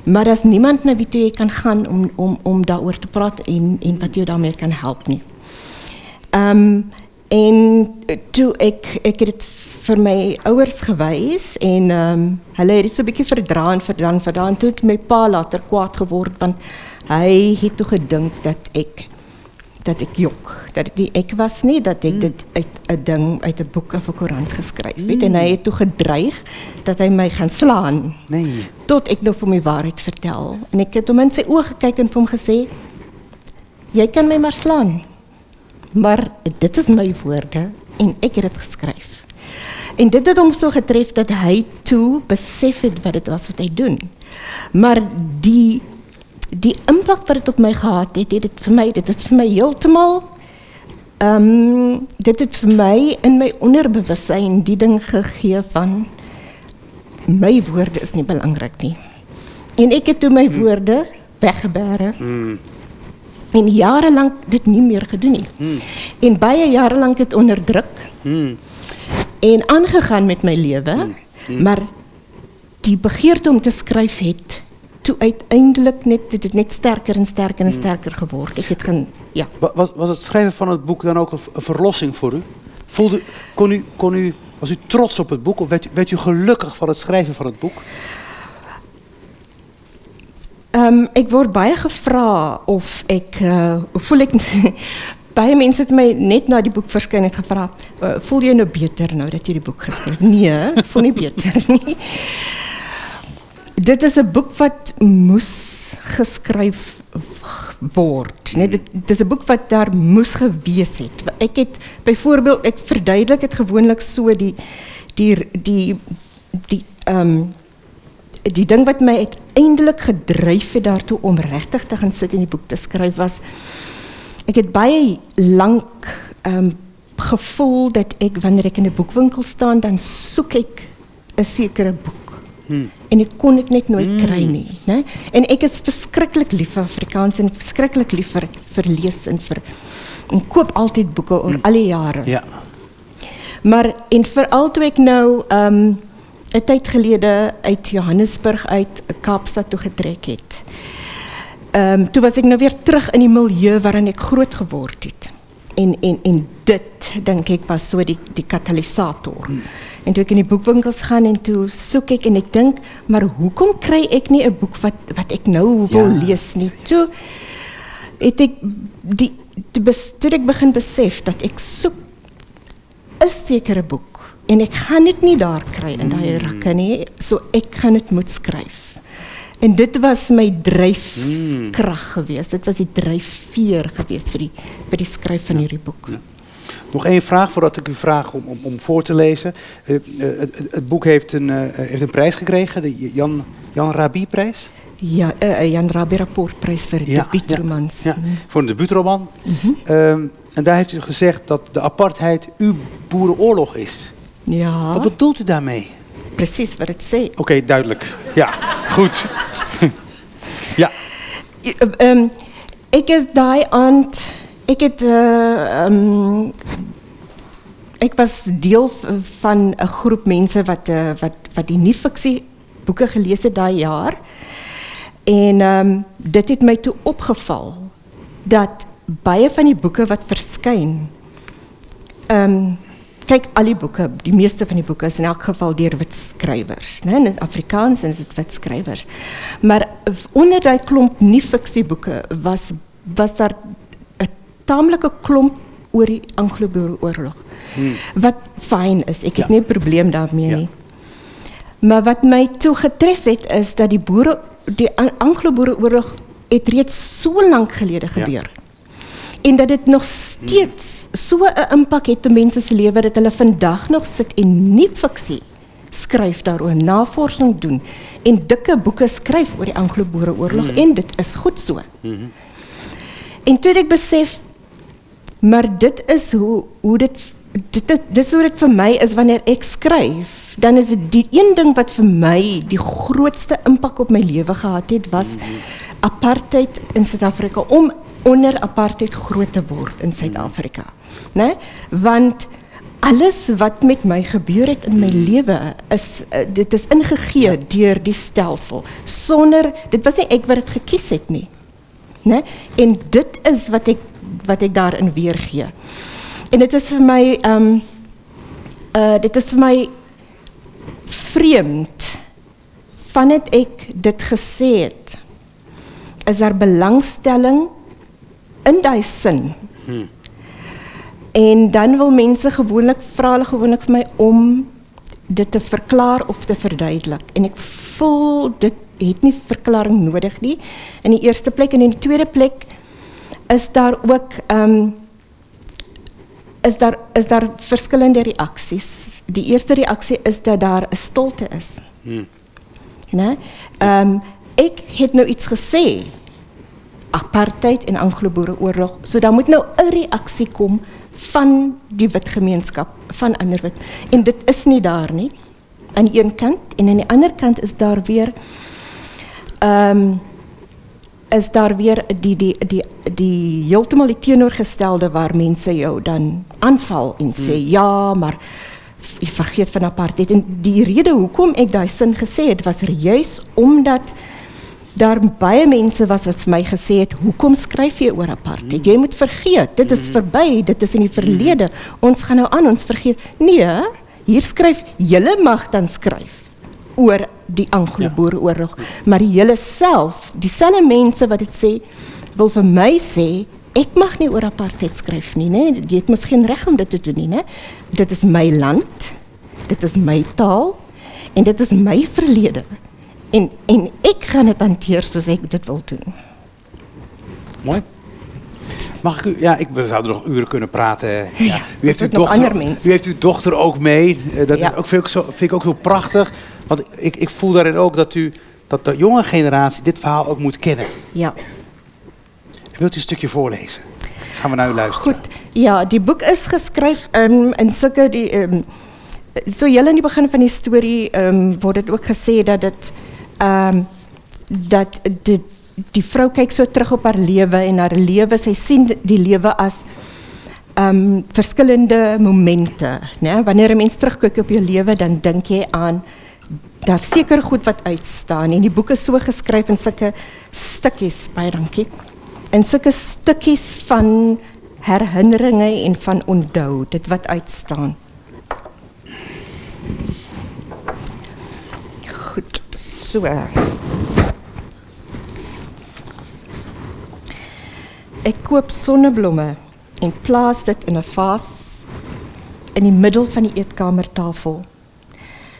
maar daar's niemand na wie toe jy kan gaan om om om daaroor te praat en en wat jou daarmee kan help nie. Ehm um, en toe ek ek het dit vir my ouers gewys en ehm um, hulle het dit so 'n bietjie verdra en verdaan verdaan toe het my pa later kwaad geword want hy het toe gedink dat ek dat ek jok dat dit nie ek was nie dat ek dit uit 'n ding uit 'n boek of 'n koerant geskryf het. En hy het toe gedreig dat hy my gaan slaan Nee. tot ek nou vir my waarheid vertel. En ek het hom in sy oë gekyk en vir hom gesê jy kan my maar slaan maar dit is my woorde en ek het dit geskryf en dit het hom so getref dat hy toe besef het wat dit was wat hy doen maar die die impak wat dit op my gehad het het dit vir my dit het vir my heeltemal ehm um, dit het vir my in my onderbewussyn die ding gegee van my woorde is nie belangrik nie. En ek het toe my woorde weggebere. En jare lank dit nie meer gedoen nie. En baie jare lank dit onderdruk. En aangegaan met my lewe, maar die begeerte om te skryf het toe uiteindelik net het net sterker en sterker en sterker geword. Ek het gaan ja. Wa- Was, was het schrijven van het boek dan ook een, een verlossing voor u? Voelde, kon u, kon u? Was u trots op het boek of werd, u- werd u gelukkig van het schrijven van het boek? Ehm ek word baie gevra of ek uh, voel ek baie mense het my net na die boek verskyn het gevra, uh, voel jy nou beter nou dat jy die boek geskryf het? Nee, ek voel nie beter nie. Dit is 'n boek wat moes geskryf word. Dit dis 'n boek wat daar moes gewees het. Ek het byvoorbeeld ek verduidelik dit gewoonlik so die die die die ehm die ding wat my uiteindelik gedryf het daartoe om regtig te gaan sit en die boek te skryf was ek het baie lank ehm um, gevoel dat ek wanneer ek in 'n boekwinkel staan dan soek ek 'n sekere boek. Hmm. En ek kon dit net nooit hmm. né? En ek is verskriklik lief vir Afrikaans en verskriklik lief vir vir lees en en koop altyd boeke oor hmm. al die jare. Ja. Maar en veral toe ek nou ehm um, 'n tyd gelede uit Johannesburg uit Kaapstad toe getrek het. Ehm um, toe was ek nou weer terug in die milieu waarin ek groot geword het. En en en dit dink ek was so die die katalisator. En toe ek in die boekwinkels gaan en toe soek ek en ek dink, maar hoekom kry ek nie 'n boek wat wat ek nou wil Ja. lees nie? Toe het ek die toe, bes, toe ek begin besef dat ek soek 'n sekere boek en ek gaan dit nie daar kry in daai rakke nie, so ek gaan dit moet skryf. En dit was my dryfkrag geweest. Dit was die dryfveer geweest vir die vir die skryf van hierdie boek. Nog één vraag voordat ik u vraag om, om, om voor te lezen. Eh, eh, het, boek heeft een, eh, heeft een prijs gekregen, de Jan, Jan Rabi-prijs. Ja, Jan Rabie rapportprys vir ja, debuutromans. Ja, voor een debuutroman. Ehm, en daar heeft u gezegd dat de apartheid uw boerenoorlog is. ja. Wat bedoelt u daarmee? Presies wat dit sê. Oké, duidelijk. Ja, goed. ja, Ehm um, ek is daai aand ek het uh um ek was deel van 'n groep mense wat uh, wat wat die nuwe fiksie boeke gelees het daai jaar. En ehm um, dit het my toe opgeval dat baie van die boeke wat ehm um, kyk al die boeke, die meeste van die boeke is in elk geval deur wit skrywers, né? In Afrikaans is dit wit skrywers. Maar onder daai klomp nie fiksieboeke was was daar 'n taamlike klomp oor die Anglo-Boereoorlog. Hmm. Wat fyn is. Ek het Ja. nie 'n probleem daarmee Ja. nie. Maar wat my toe getref het is dat die boere die An- Anglo-Boereoorlog het reeds so lank gelede gebeur. En dat dit nog steeds so 'n impak het op mense se lewe dat hulle vandag nog sit en nie fiksie skryf daaroor, navorsing doen en dikke boeke skryf oor die Anglo-Boereoorlog mm. en dit is goed so. Mm -hmm. En toe het ek besef maar dit is hoe hoe dit dit is hoe dit vir my is wanneer ek skryf, dan is dit die een ding wat vir my die grootste impak op my lewe gehad het was -hmm. apartheid in Suid-Afrika om onder apartheid groot te word in Suid-Afrika. Né? Want alles wat met my gebeur het in my lewe is uh, dit is ingegee ja. deur die stelsel sonder dit was nie ek wat dit gekies het nie. Né? En dit is wat ek wat ek daarin weergee. En dit is vir my ehm um, uh dit is vir my vreemd vandat ek dit gesê het is daar belangstelling in daai sin. Hmm. En dan wil mense gewoonlik vra hulle gewoonlik vir my om dit te verklaar of te verduidelik. En ek voel dit het nie verklaring nodig nie. In die eerste plek en in die tweede plek is daar ook ehm um, is daar is daar verskillende reaksies. Die eerste reaksie is dat daar 'n stilte is. Hmm. Né? Ehm um, ek het nou iets gesê apartheid en Anglo-Boereoorlog. So dan moet nou 'n reaksie kom van die wit gemeenskap, van ander wit. En dit is nie daar nie. Aan die een kant en aan die ander kant is daar weer ehm um, is daar weer die die die die heeltemal die teenoorgestelde waar mense jou dan aanval en sê hmm. ja, maar jy vergeet van apartheid en die rede hoekom ek daai sin gesê het was juis omdat daar baie mense was wat vir my gesê het hoekom skryf jy oor apartheid? Jy moet vergeet, dit is verby, dit is in die verlede. Ons gaan nou aan ons vergeet. Nee, hier skryf julle mag dan skryf oor die Anglo-Boereoorlog, maar hele self, dieselfde mense wat dit sê, wil vir my sê ek mag nie oor apartheid skryf nie, né? Jy het miskien reg om dit te doen nie, né? Dit is my land. Dit is my taal en dit is my verlede. En, en ik ga het hanteer zoals ik dit wil doen. Mooi. Mag ik u, ja, ik, we zouden nog uren kunnen praten. Ja, u, heeft uw dochter, u heeft uw dochter ook mee. Eh, dat is ook, vind, ik zo, vind ik ook heel prachtig. Want ik, ik voel daarin ook dat, u, dat de jonge generatie dit verhaal ook moet kennen. Ja. Wilt u een stukje voorlezen? Gaan we naar u luisteren. Goed. Ja, die boek is geschreven um, in zulke... Die, um, so julle in die begin van die storie um, word dit ook gesê dat ehm um, dat die die vrou kyk so terug op haar lewe en haar lewe, sy sien die lewe as um, verskillende momente, né? Wanneer 'n mens terugkyk op jou lewe, dan dink jy aan daar seker goed wat uitstaan en die boek is so geskryf in sulke stukkies, baie dankie. In sulke stukkies van herinneringe en van onthou, dit wat uitstaan. Goed. So. Ek koop sonneblomme en plaas dit in 'n vas in die middel van die eetkamertafel.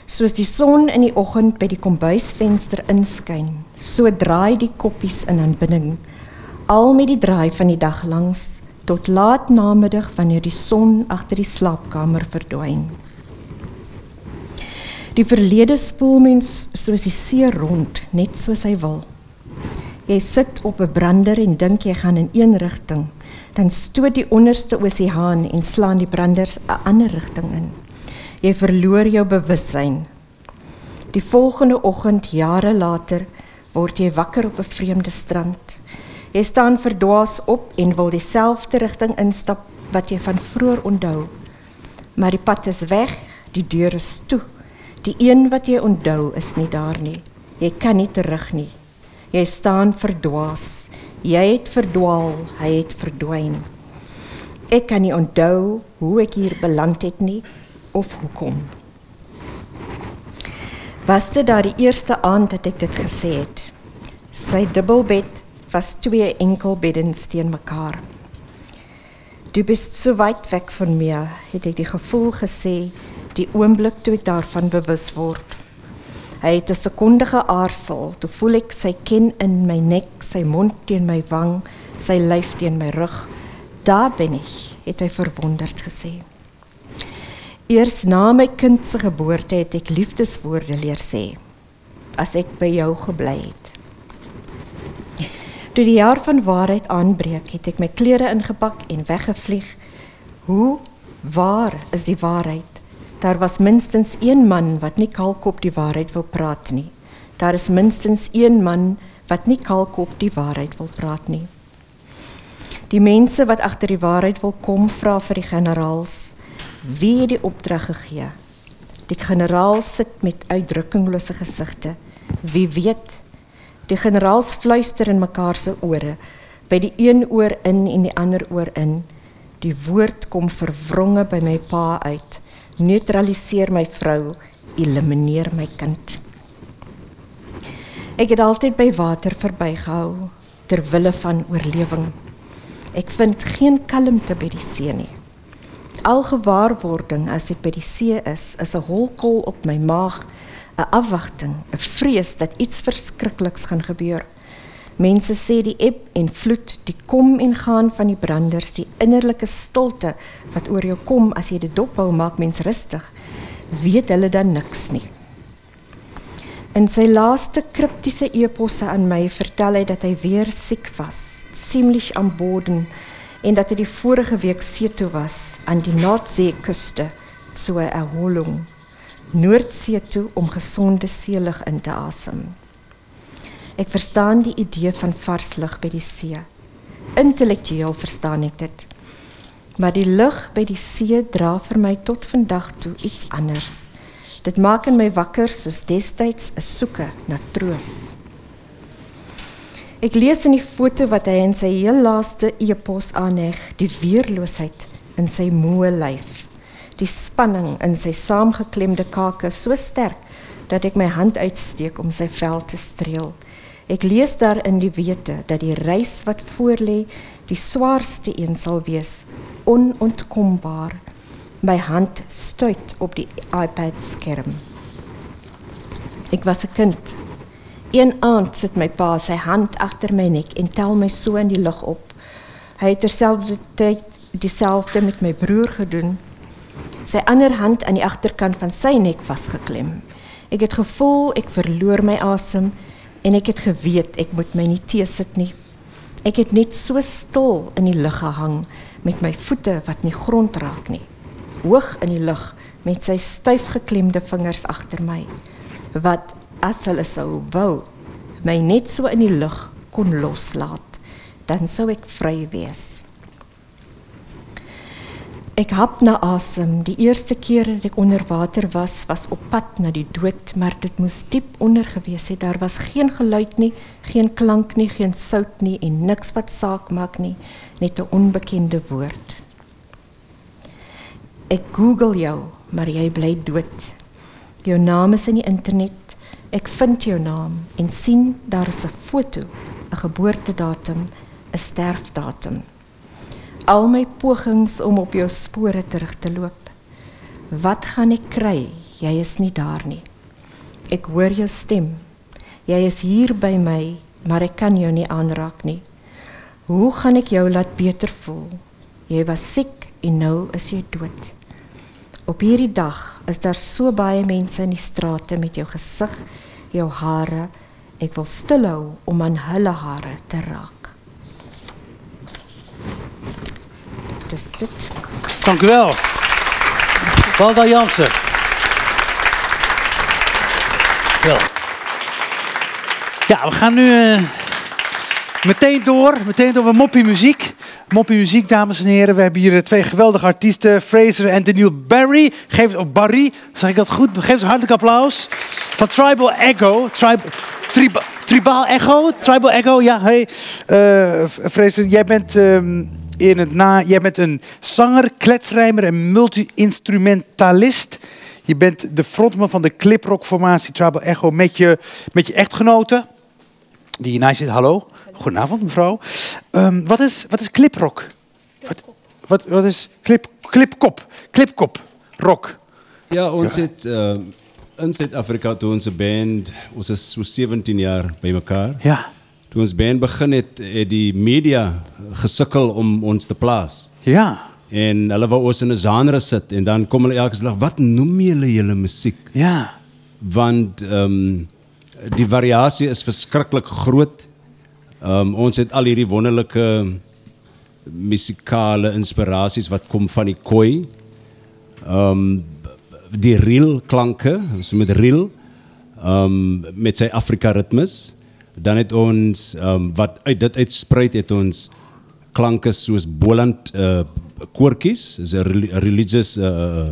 Soos die son in die oggend by die kombuisvenster inskyn, so draai die koppies in aanbidding al met die draai van die dag langs tot laat namiddag wanneer die son agter die slaapkamer verdwyn. Die verlede spoel mens soos die see rond, net soos hy wil. Jy sit op 'n brander en dink jy gaan in een rigting, dan stoot die onderste oseaan en slaan die branders 'n ander rigting in. Jy verloor jou bewussyn. Die volgende oggend, jare later, word jy wakker op 'n vreemde strand. Jy staan verdwaas op en wil dieselfde rigting instap wat jy van vroeër onthou. Maar die pad is weg, die deur is toe. Die een wat jy onthou is nie daar nie. Jy kan nie terug nie. Jy staan verdwaas. Jy het verdwaal, hy het verdwyn. Ek kan nie onthou hoe ek hier beland het nie of hoekom. Was dit daardie eerste aand dat ek dit gesê het? Sy dubbelbed was twee enkel beddens teen mekaar. Du bist so weit weg von mir, het ek die gevoel gesê die oomblik toe ek daarvan bewus word. Hy het 'n sekonde geaarsel, toe voel ek sy ken in my nek, sy mond teen my wang, sy lyf teen my rug. Daar ben ek, het hy verwonderd gesê. Eers na my kind se geboorte het ek liefdeswoorde leer sê as ek by jou gebly het. Toe die jaar van waarheid aanbreek, het ek my klere ingepak en weggevlieg. Hoe waar is die waarheid? Daar was minstens een man wat nie kalkop die waarheid wil praat nie. Daar is minstens een man wat nie kalkop die waarheid wil praat nie. Die mense wat agter die waarheid wil kom, vra vir die generaals: "Wie het die opdrag gegee?" Die generaal sit met uitdrukkinglose gesigte. Wie weet? Die generaals fluister in mekaar se ore, by die een oor in en die ander oor in. Die woord kom verwronge by my pa uit. Neutraliseer my vrou, elimineer my kind. Ek het altyd by water verbygehou ter wille van oorlewing. Ek vind geen kalmte by die see nie. Al gewaarwording as ek by die see is, is 'n holkol op my maag, 'n afwagting, 'n vrees dat iets verskrikliks gaan gebeur. Mense sê die eb en vloed, die kom en gaan van die branders, die innerlike stilte wat oor jou kom as jy dit dophou maak mens rustig. Weet hulle dan niks nie. In sy laaste kriptiese eposse aan my vertel hy dat hy weer siek was, ziemlich aan boden en dat hy die vorige week see toe was aan die Noordseekuste so 'n erholung. Noordsee toe om gesonde seelig in te asem. Ek verstaan die idee van vars lug by die see. Intellektueel verstaan ek dit. Maar die lug by die see dra vir my tot vandag toe iets anders. Dit maak in my wakker soos destyds 'n soeke na troos. Ek lees in die foto wat hy in sy heel laaste epos aanheg, die weerloosheid in sy moe lyf. Die spanning in sy saamgeklemde kake so sterk dat ek my hand uitsteek om sy vel te streel. Ek lees daarin die wete dat die reis wat voorlê die swaarste een sal wees, onontkombaar. My hand stuit op die iPad skerm. Ek was 'n kind. Een aand sit my pa sy hand agter my nek en tel my so in die lug op. Hy het terselfdertyd dieselfde met my broer gedoen. Sy ander hand aan die agterkant van sy nek vasgeklem. Ek het gevoel ek verloor my asem en ek het geweet ek moet my nie teesit nie. Ek het net so stil in die lug gehang met my voete wat nie grond raak nie. Hoog in die lug met sy styf geklemde vingers agter my. Wat as hulle sou wou my net so in die lug kon loslaat, dan sou ek vry wees. Ek hap na asem. Die eerste keer dat ek onder water was, was op pad na die dood, maar dit moes diep onder gewees het. Daar was geen geluid nie, geen klank nie, geen sout nie en niks wat saak maak nie, net 'n onbekende woord. Ek Google jou, maar jy bly dood. Jou naam is in die internet. Ek vind jou naam en sien daar is 'n foto, 'n geboortedatum, 'n sterfdatum al my pogings om op jou spore terug te loop. Wat gaan ek kry? Jy is nie daar nie. Ek hoor jou stem. Jy is hier by my, maar ek kan jou nie aanraak nie. Hoe gaan ek jou laat beter voel? Jy was siek en nou is jy dood. Op hierdie dag is daar so baie mense in die strate met jou gesig, jou hare. Ek wil stilhou om aan hulle hare te raak. Dank u wel. Walda Jansen. Wel. Ja, we gaan nu eh, meteen door. Meteen door met moppie muziek. Moppie muziek, dames en heren. We hebben hier eh, twee geweldige artiesten. Fraser en Daniel Barry. Geef, oh, Barry, zeg ik dat goed? Geef ze hartelijk applaus. Van Tribal Echo. Trib, triba, tribal Echo. Tribal Echo, ja. Hey. eh Fraser, jij bent... ehm, in het na. Jij bent een zanger, kletsrijmer en multi-instrumentalist. Je bent de frontman van de cliprock-formatie Trouble Echo met je, met je echtgenote. Die hiernaast zit. Hallo. Goedenavond, mevrouw. Ehm, wat, is, wat is cliprock? Wat, wat, wat is clip, clipkop? Clipkop. Rock. Ja, ons het uh, in ons 'n band, is so 17 jaar bymekaar. Ja. Toe ons band begin het, het die media gesukkel om ons te plaas. Ja, En hulle wou ons in 'n genre sit en dan kom hulle elke dag, "Wat noem julle julle musiek?" ja. want ehm um, die variasie is verskriklik groot. Ehm um, ons het al hierdie wonderlike musikale inspirasies wat kom van die koi. Ehm um, die reel klanke, so met reel ehm um, met sy Afrika ritmes. Dan het ons ehm um, wat uit dit uitspruit het ons klanke soos Boland uh koortjies, is 'n reli- religious uh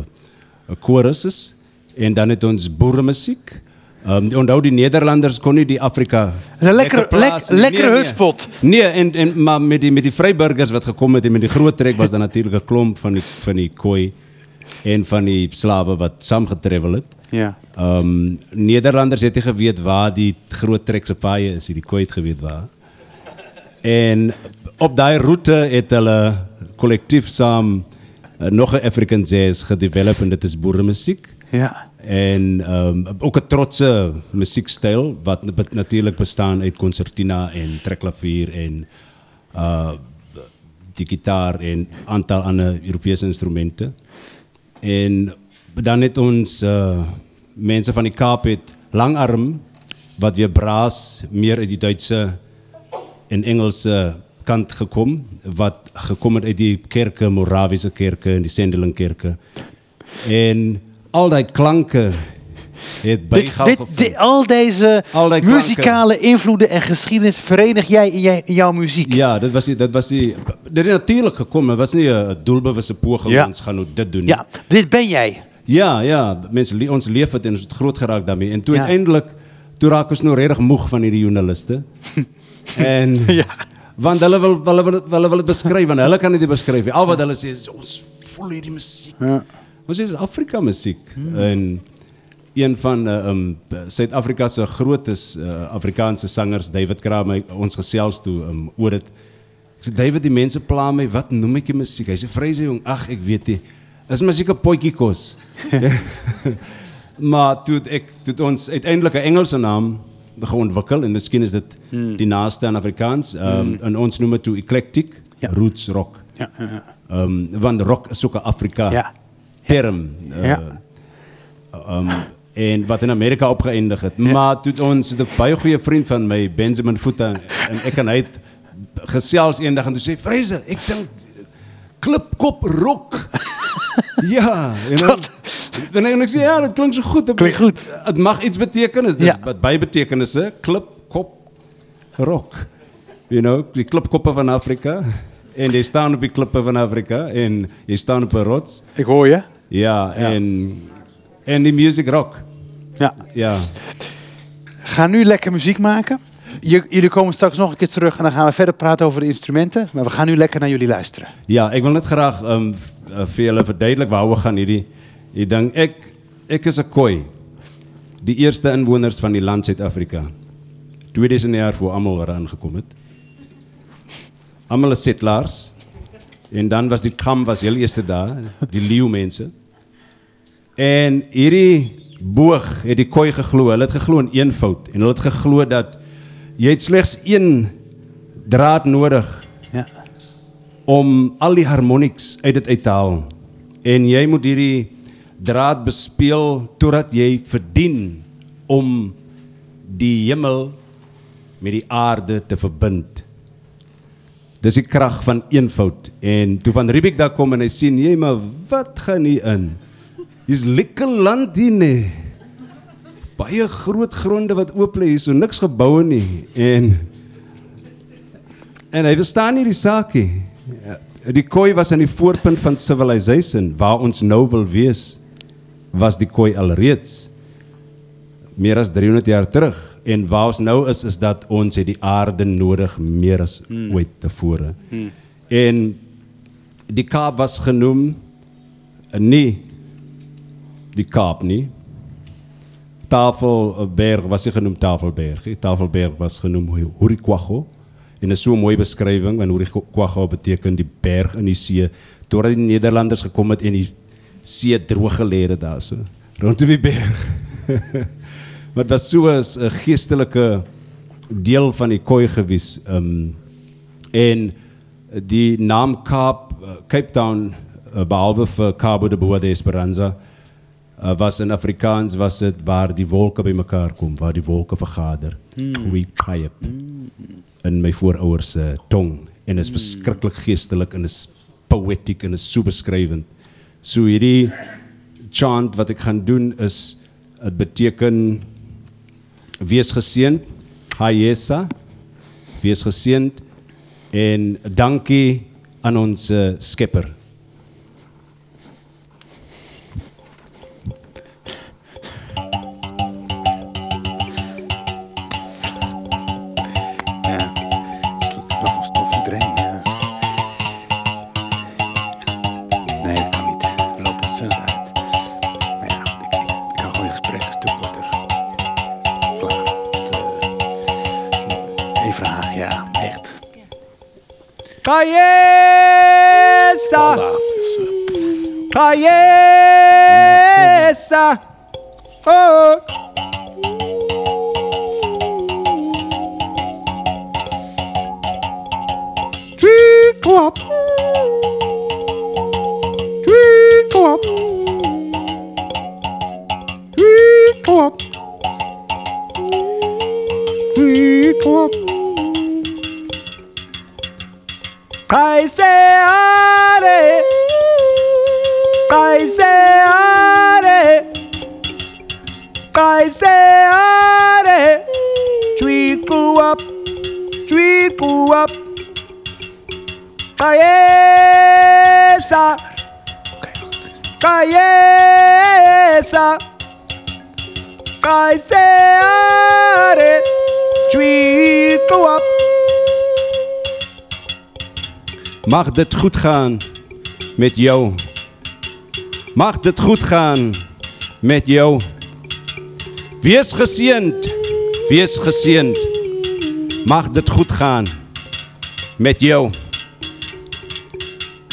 choruses en dan het ons boeremusiek. Ehm um, onthou die Nederlanders kon nie die Afrika lekker- plaas lek- lekkere hutspot. Nee, en en maar met die met die vryburgers wat gekom het en met die groot trek was dan natuurlik 'n klomp van die van die koi en van die slawe wat saamgetravel het. Ja. Um, Nederlanders het nie geweet waar die groot trek se paaie is, die koi het geweet waar. En op daai roete het hulle kollektief saam uh, nog 'n African jazz gedevelop en dit is boeremusiek. Ja. En ehm ook 'n trotse musiekstyl wat na- natuurlik bestaan uit concertina en trekklavier en uh die gitaar en aantal ander Europese instrumente. En dan het ons uh mense van die Kaap het langarm wat weer braas meer uit die Duitse en Engelse kant gekom wat gekom het uit die kerke, Morawiese kerke en die Sendeling kerke. En al die klanke het Dit, bygehou dit, gevoel. dit- al deze Al die klanken. muzikale invloeden en geschiedenis verenig jij in, jij in jouw muziek. Ja, dit was die, dit was die dit het natuurlik gekom, dit was nie 'n doelbewuste poging Ja. ons gaan nou dit doen. Ja, dit ben jij. Ja, ja, mense le- ons leef het en ons het groot geraak daarmee. En toe Ja. uiteindelik toe raak ons nou regtig moeg van hierdie joernaliste. en Ja. want hulle wil hulle wil hulle wil dit beskryf en hulle kan dit nie beskryf nie. Al wat hulle sê is ons voel hierdie musiek. Ja. Ons is Afrika musiek en een van uh, um, Suid-Afrika se grootes uh, Afrikaanse sangers David Kramer ons gesels toe um, oor dit. Ek sê David, die mense pla my, wat noem ek jou musiek? Hy sê vrees jong, ag ek weet nie. Is musiek 'n potjie kos. maar toe het ek toe het ons uiteindelik 'n Engelse naam begin ontwikkel en miskien is dit die naaste aan Afrikaans. Um, En ons noem dit toe eclectic, Ja. roots rock. Ja, ja. Um, want rock is ook 'n Afrika Ja. term. Uh, Ja. um, en wat in Amerika opgeëindig het. Maar toe het ons 'n baie goeie vriend van my, Benjamin Futa, en ek en hy het gesels eendag en toe sê Vreze, ek dink klipkop rock. ja, ek, en ek sê ja, dit klink so goed. Klinkt goed. Het mag iets beteken. Dit is Ja. ja. by betekenisse klip, kop, rock. You know, die klipkoppe van Afrika. En jy staan op die klippe van Afrika en jy staan op 'n rots. Ik hoor je. Ja, en en die music rock. Ja. Ja. Ga nu lekker muziek maken. Jullie komen straks nog een keer terug en dan gaan we verder praten over de instrumenten. Maar we gaan nu lekker naar jullie luisteren. Ja, ek wil net graag um, v- uh, vir julle verduidelik waaroor gaan hierdie ding. Ek ek is 'n koi. Die eerste inwoners van die land Suid-Afrika. 2000 jaar voor almal wat aangekom het. Almal is. En dan was die kam was heel eerste daar, die leeu mense. En hierdie boog het die koi geglo. Hulle het geglo in eenvoud en hulle het geglo dat jy het slegs een draad nodig Ja. om al die harmonics uit dit uit te haal. En jy moet hierdie draad bespeel totdat jy verdien om die hemel met die aarde te verbind. Dis die krag van eenvoud. En toe van Riebeek daar kom en hy sien, "Jy maar wat gaan hier in? Hier's lekker land hier nee. Baie groot gronde wat oop lê hier, so niks geboue nie." En En hy verstaan nie die saak nie. Die koi was aan die voorpunt van civilization waar ons nou wil wees. Was die koi alreeds meer as 300 jaar terug en waar ons nou is is dat ons het die aarde nodig meer as ooit tevore. En die Kaap was genoem eh, nie die Kaap nie. Tafelberg was nie genoem Tafelberg. Tafelberg was genoem Hurikwago. En is so 'n mooi beskrywing want Hurikwago beteken die berg in die see. Totdat die Nederlanders gekom het en die see droog gelê het daarso rondom die berg. Wat was so 'n geestelike deel van die kooi gewees. Ehm en die naam Kaap uh, Cape Town uh, behalwe vir Cabo de Boa de Esperanza uh, was in Afrikaans was dit waar die wolke bymekaar kom, waar die wolke vergader. Wie Cape in my voorouers se tong en is verskriklik geestelik en is poëtiek en is so beskrywend. So hierdie chant wat ek gaan doen is dit beteken wees geseënd. Hayesa. Wees geseënd en dankie aan ons uh, Kayesa. Kayesa. Kaiseare. Tree grew up. Mag dit goed gaan met jou. Mag dit goed gaan met jou. Wees geseënd. Wees geseënd. Mag dit goed gaan met jou.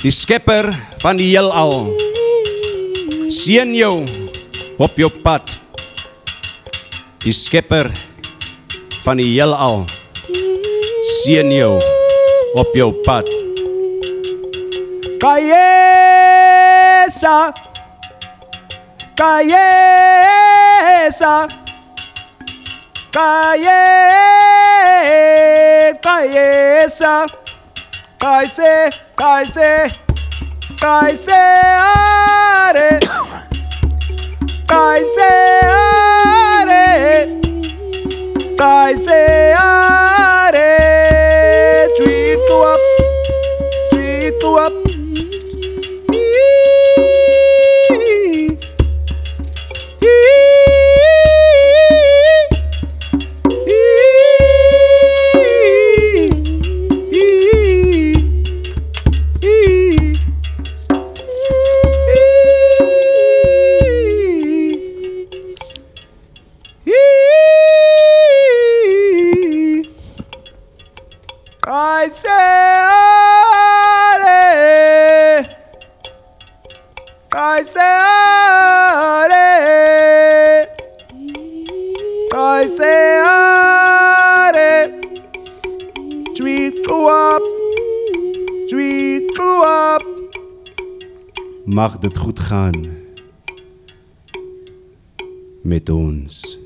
Die skepper van die heelal. Seën jou op jou pad. Die skepper van die heelal. Seën jou op jou pad. Kayesa. Kayesa. Kaye. Kayesa. कैसे कैसे कैसे अरे कैसे अरे कैसे आ gaan met ons.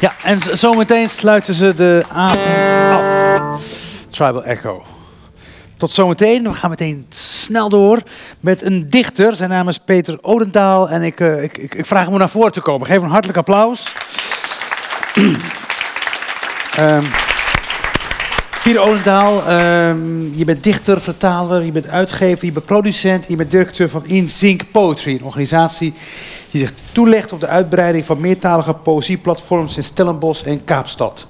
Ja, en zometeen sluiten ze de avond af. Tribal Echo. Tot zometeen. We gaan meteen snel door met een dichter. Zijn naam is Peter Odentaal. En ik, eh, ik, ik, ik vraag hem om naar voren te komen. Geef een hartelijk applaus. Ehm Pieter Odentaal, ehm, je bent dichter, vertaler, je bent uitgever, je bent producent, je bent directeur van InSync Poetry, een organisatie die zich toelegt op de uitbreiding van meertalige poëzieplatforms in Stellenbosch en Kaapstad.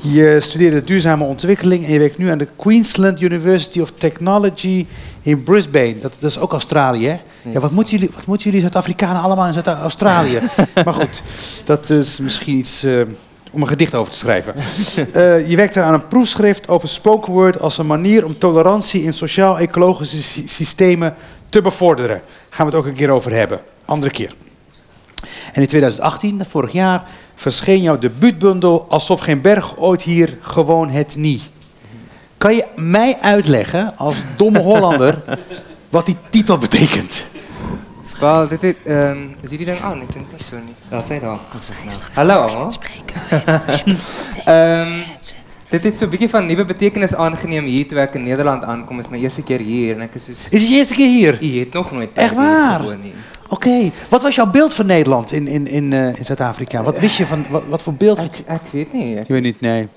Je studeerde duurzame ontwikkeling en je werkt nu aan de Queensland University of Technology in Brisbane. Dat, dat is ook Australië, hè? Ja, wat moeten jullie, wat moeten jullie Zuid-Afrikanen allemaal in Zuid-Australië? maar goed, dat is misschien iets eh, om een gedicht over te schrijven. Eh, je werkt er aan een proefschrift over spoken word als een manier om tolerantie in sociaal-ecologische sy- systemen te bevorderen. Gaan we het ook een keer over hebben. Andere keer. En in 2018, vorig jaar, verscheen jouw debuutbundel Alsof geen berg ooit hier gewoon het niet. Kan je mij uitleggen, als domme Hollander, wat die titel betekent? Wel, dit het, ehm is hierdie ding aan? Ek dink nie so nie. Daar sê daar. Hallo almal. Ehm dit het so 'n bietjie van nuwe betekenis aangeneem hier toe ek in Nederland aankom. Is my eerste keer hier en ek is soos Is het je eerste keer hier? Jy het nog nooit Echt waar? Oké, wat was jouw beeld van Nederland in, in, in, eh, in Zuid-Afrika? Wat wist je van, wat, wat voor beeld? Ek ek weet nie. Ek, Je weet niet, nee.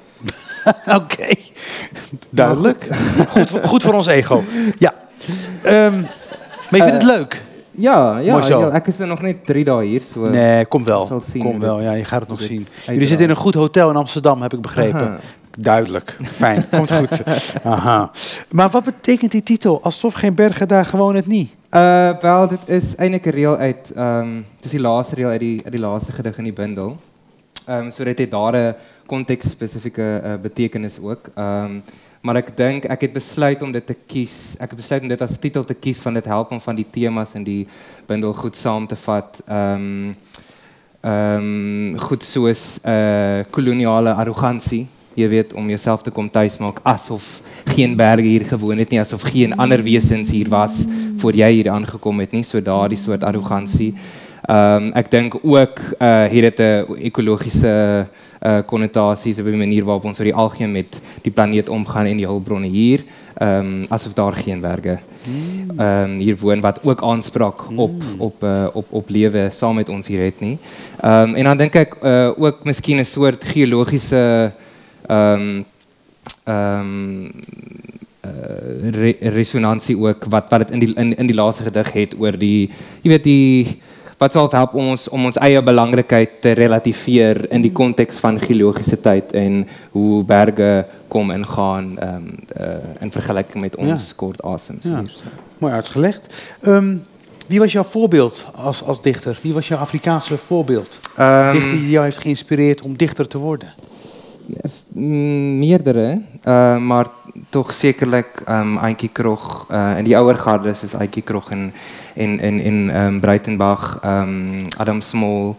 Oké, duidelijk. Goed, voor- goed voor ons ego. Ja. Ehm, maar je vindt het leuk? ja, ja, Mooi zo. ja, ek is er nog net 3 dae hier so. Nee, kom wel. Kom wel, ja, je gaat het nog dit zien. Jullie uitdraait. zitten in een goed hotel in Amsterdam, heb ik begrepen. Aha. Duidelijk, fijn, komt goed. Aha. Maar wat betekent die titel? Alsof geen bergen daar gewoon het niet. Uh wel dit is eintlik 'n reël uit ehm um, dis die laaste reël uit die uit die laaste gedig in die bundel. Um, so dit het daar 'n konteks spesifieke uh, betekenis ook. Ehm um, maar ek dink ek het besluit om dit te kies. Ek het besluit om dit as titel te kies want dit help om van die temas in die bundel goed saam te vat. Ehm um, ehm um, goed soos uh koloniale arrogansie. Jy weet om jouself te kom tuismaak asof geen berge hier gewoon het nie, asof geen ander wesens hier was voor jy hier aangekom het nie, so daardie soort arrogansie. Ehm um, ek dink ook uh het 'n ekologiese uh konnotasies op die manier waarop ons oor die algemeen met die planeet omgaan en die hulpbronne hier, ehm um, asof daar geen berge ehm um, hier woon wat ook aanspraak op op uh, op op lewe saam met ons hier het nie. Ehm um, en dan dink ek uh, ook miskien 'n soort geologiese ehm um, ehm um, uh, re resonansie ook wat wat dit in die in, in die laaste gedig het oor die jy weet die wat sal help om ons om ons eie belangrikheid te relativeer in die konteks van geologiese tyd en hoe berge kom en gaan um, uh, in vergelyking met ons Ja. kort asems Ja. hier. So. Mooi uitgelegd. Ehm, wie was jouw voorbeeld als, als dichter? Wie was jouw Afrikaanse voorbeeld? Ehm, dichter die jou heeft geïnspireerd om dichter te worden? Mm, meerdere, uh, maar toch zekerlijk um, Eintje Krog uh, en die oude gardes, dus Eintje Krog en, en, en, en um, Breitenbach, um, Adam Smol,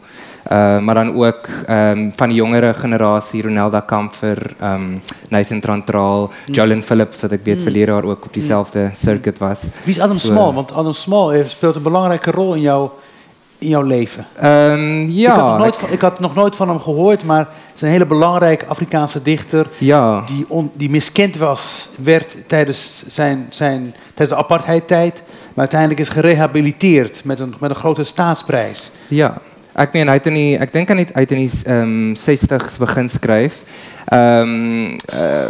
uh, maar dan ook um, van die jongere generatie, Ronelda Kamfer, um, Nathan Trantraal, Jolyn Phillips, dat ik weet verleden jaar ook op diezelfde circuit was. Wie is Adam Small? Want Adam Small heeft- speelt een belangrijke rol in, jou, in jouw leven. Um, ja, ik, had nog nooit ik- van, ik had nog nooit van hem gehoord, maar het is een hele belangrijke Afrikaanse dichter. ja. Die, on- die miskend was, werd tijdens, zijn, zijn, tijdens de apartheidtijd. Maar uiteindelijk is gerehabiliteerd met een, met een grote staatsprijs. Ja, ek meen hy het in die ek dink aan hy het in die ehm 60s begin skryf. Ehm uh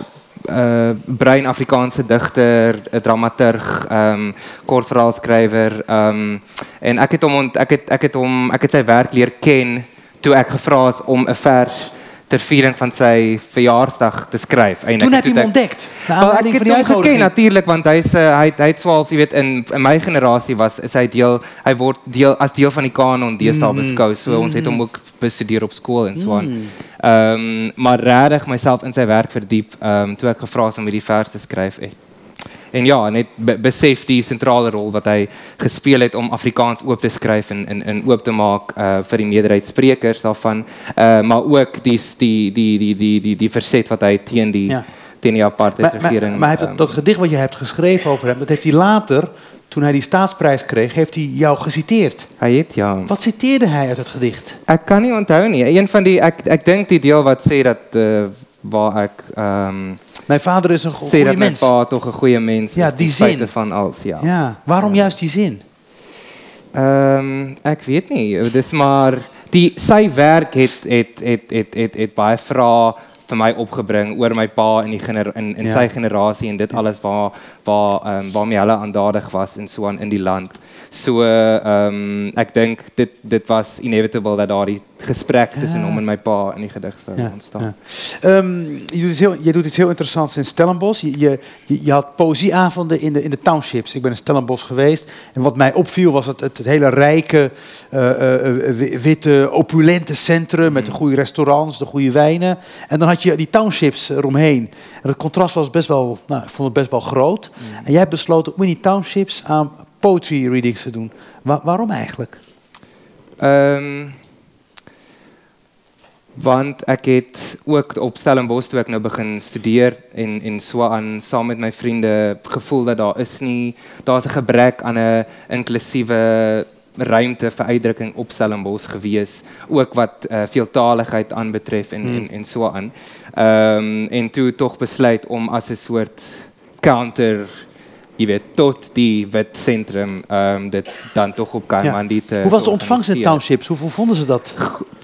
uh brein Afrikaanse digter, 'n dramaturg, ehm um, kortverhaalskrywer, ehm um, en ek het hom ont, ek het ek het hom ek het sy werk leer ken toe ek gevra is om 'n vers ter viering van sy verjaarsdag te skryf. Eintlik Toen heb je toe hem ek- ontdekt. Naar Wel, ek het hom geken natuurlik want hy's hy hy het 12, jy weet in in my generasie was is hy deel hy word deel as deel van die kanon deesdae Mm. beskou. So ons het hom ook bestudeer op skool en so aan. Mm. Ehm maar regtig myself in sy werk verdiep ehm toe ek gevra is om hierdie vers te skryf. En, en ja, net be besef die sentrale rol wat hy gespeel het om Afrikaans oop te skryf en en, en oop te maak uh, vir die meerderheid sprekers daarvan. Uh, maar ook die die die die die die die verset wat hy teen die Ja. teen die Maar, apartheidsregering maar, maar hij heeft ehm, dat, dat gedicht wat je hebt geschreven over hem, dat heeft hij later, toen hij die staatsprijs kreeg, heeft hij jou geciteerd. Hy het ja. Wat citeerde hij uit het gedicht? Ek kan nie onthou nie. Een van die ek ek dink die deel wat sê dat uh, waar ehm Mijn vader is een goede dat mens. pa tog 'n goeie mens Ja, is. die zin. van alles, ja. Ja, waarom juist die zin? Ehm ek weet nie, dis maar die sy werk het het het het het, het baie vrae vir my opgebring oor my pa en die gener, in in Ja. sy generasie en dit alles waar waar ehm waarmee hulle aandadig was en so aan in die land. So ehm ek dink dit dit was inevitable dat daardie gesprek tussen hom en my pa in die gedig sou Ja, ontstaan. ja. Ehm, je, doet iets heel, je doet iets heel interessants in Stellenbosch. Je, je, je, je had poëzieavonden in de, in de townships. Ik ben in Stellenbosch geweest. En wat mij opviel was het, het, het hele rijke, eh, eh, eh, wi- witte, opulente centrum... met de goede restaurants, de goede wijnen. En dan had je die townships eromheen. En het contrast was best wel, nou, ik vond het best wel groot. En jij hebt besloten om in die townships aan poetry readings te doen. Wa- waarom eigenlijk? Ehm want ek het ook op Stellenbosch toe ek nou begin studeer en en so aan saam met my vriende gevoel dat daar is nie daar's 'n gebrek aan 'n inklusiewe ruimte vir uitdrukking op Stellenbosch gewees ook wat uh, veeltaligheid aanbetref en, Hmm. en en so aan. Ehm en toe tog besluit om as 'n soort counter jy weet tot die wit sentrum ehm dit dan tog op Kaimandi te Hoe was de ontvangst in townships? Hoe, vonden ze dat?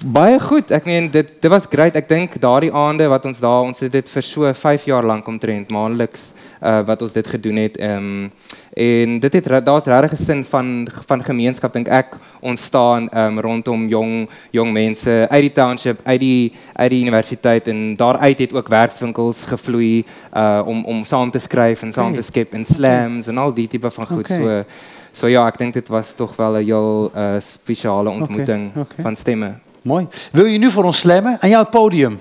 Baie goed. Ek meen dit dit was great. Ek dink daardie aande wat ons daar ons het dit vir so 5 jaar lank omtrent maandeliks uh wat ons dit gedoen het. Um, en dit het daar's regtig 'n sin van van gemeenskap dink ek ontstaan ehm um, rondom jong jong mense uit die township, uit die uit die universiteit en daaruit het ook werkswinkels gevloei uh om om saam te skryf en saam te skep en slams en al die tipe van goed. Oké. So so ja, ek dink dit was tog wel 'n heel uh spesiale ontmoeting van stemme. Mooi. Wil je nu voor ons slammen? Aan jou het podium.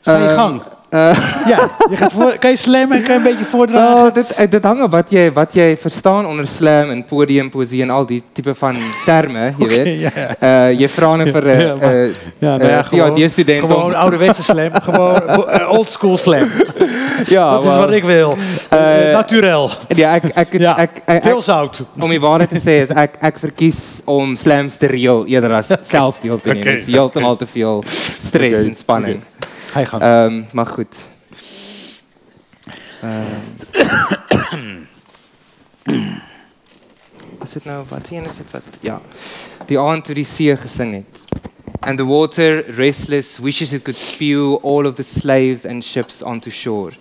Ga je gang. Uh, Ja, je gaat voor, kan je slammen en kan je een beetje voordragen? Wel, dit eh, dit wat jy wat jy verstaan onder slam en podium poesie en al die tipe van terme, jy weet. ja. Uh nou vir 'n Ja, maar- Ja, nou ja, gewoon, PhD-student om gewoon ouderwetse slam. Gewoon eh, old school slam. ja, Dat is wat ik wil. Eh, Eh, Naturel. Ja, Ja, ek, ek, Veel zout. om die waarheid te is ek ek verkies om slams te reël eerder as self deel te. Oké. Dit is te veel stres Oké, en spanning. Ga je gang. Ehm maar goed. Ehm Is dit nou wat sien is dit wat ja. Die aand toe die see gesing het. And the water restless wishes it could spew all of the slaves and ships onto shore.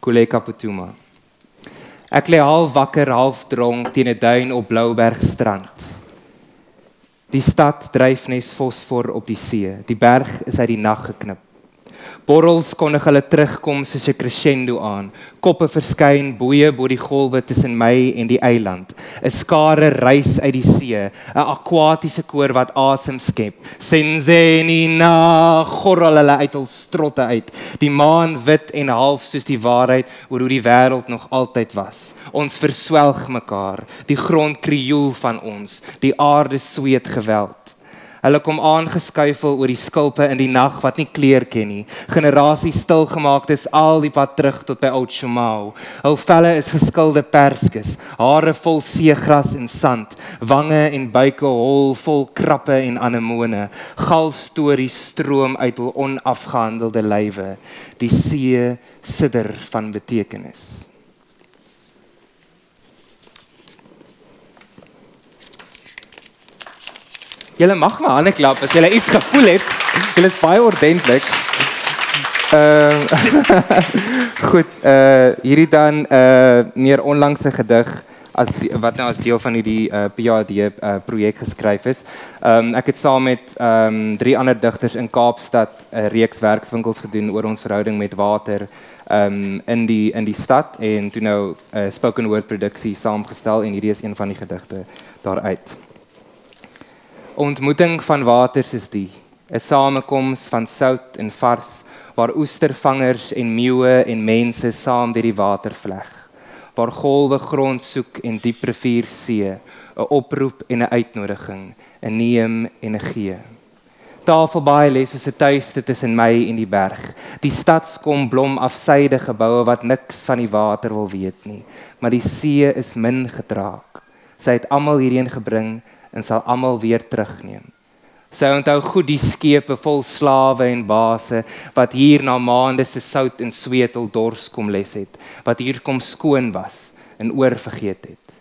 Kuleka Putuma. Ek lê half wakker, half dronk teen 'n duin op Blouberg strand. Die stad dryf nes fosfor op die see. Die berg is uit die nag geknip. Borrels kondig hulle terugkom soos 'n crescendo aan. Koppe verskyn boeie bo die golwe tussen my en die eiland. 'n Skare reis uit die see, 'n akwatiese koor wat asem skep. Senzeni na gorrel hulle uit hul strotte uit. Die maan wit en half soos die waarheid oor hoe die wêreld nog altyd was. Ons verswelg mekaar, die grond krioel van ons, die aarde sweet geweld. Hulle kom aangeskuifel oor die skulpe in die nag wat nie kleur ken nie. Generasies stilgemaaktes al die pad terug tot by Oud Shomao. Hul velle is geskilde perskes, hare vol seegras en sand, wange en buike hol vol krappe en anemone. Gal stories stroom uit hul onafgehandelde lywe. Die see sidder van betekenis. Julle mag maar hande klap as julle iets gevoel het. Julle is baie ordentlik. Ehm Goed, uh hierdie dan 'n uh, meer onlangse gedig as die, wat nou as deel van hierdie uh, PhD uh, projek geskryf is. Ehm um, ek het saam met ehm um, drie ander digters in Kaapstad 'n reeks werkswinkels gedoen oor ons verhouding met water ehm um, in die in die stad en toe nou 'n uh, spoken word produksie saamgestel en hierdie is een van die gedigte daaruit. Ontmoeting van waters is die 'n samekoms van sout en vars waar oestervangers en meeuwe en mense saam deur die water vleg. Waar golwe grond soek en diep rivier see, 'n oproep en 'n uitnodiging, 'n neem en 'n gee. Tafelbaai lê soos 'n tuiste tussen my en die berg. Die stadskom blom afsyde geboue wat niks van die water wil weet nie, maar die see is min gedraak. Sy het almal hierheen gebring en sal almal weer terugneem. Sy onthou goed die skepe vol slawe en baase wat hier na maande se sout en sweet hul dors kom les het, wat hier kom skoon was en oorvergeet het.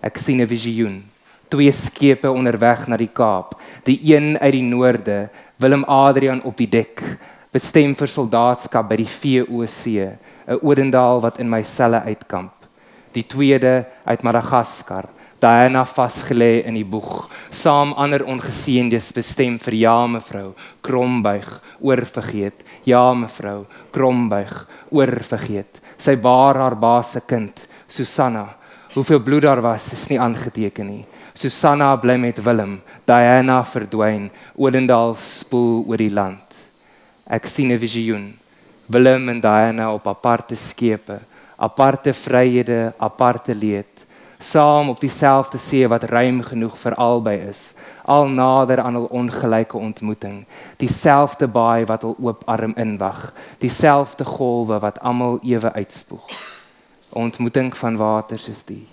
Ek sien 'n visioen. Twee skepe onderweg na die Kaap, die een uit die noorde, Willem Adrian op die dek, bestem vir soldaatskap by die VOC, 'n Odendaal wat in my selle uitkamp. Die tweede uit Madagaskar, Diana vasgelê in die boeg, saam ander ongeseëndes bestem vir ja mevrou, krombuig, oorvergeet. Ja mevrou, krombuig, oorvergeet. Sy baar haar baas se kind, Susanna. Hoeveel bloed daar was, is nie aangeteken nie. Susanna bly met Willem, Diana verdwyn, Odendaal spoel oor die land. Ek sien 'n visioen. Willem en Diana op aparte skepe, aparte vryhede, aparte leed saam op dieselfde see wat ruim genoeg vir albei is, al nader aan hul ongelyke ontmoeting, dieselfde baai wat hul oop arm inwag, dieselfde golwe wat almal ewe uitspoeg. 'n Ontmoeting van waters is die,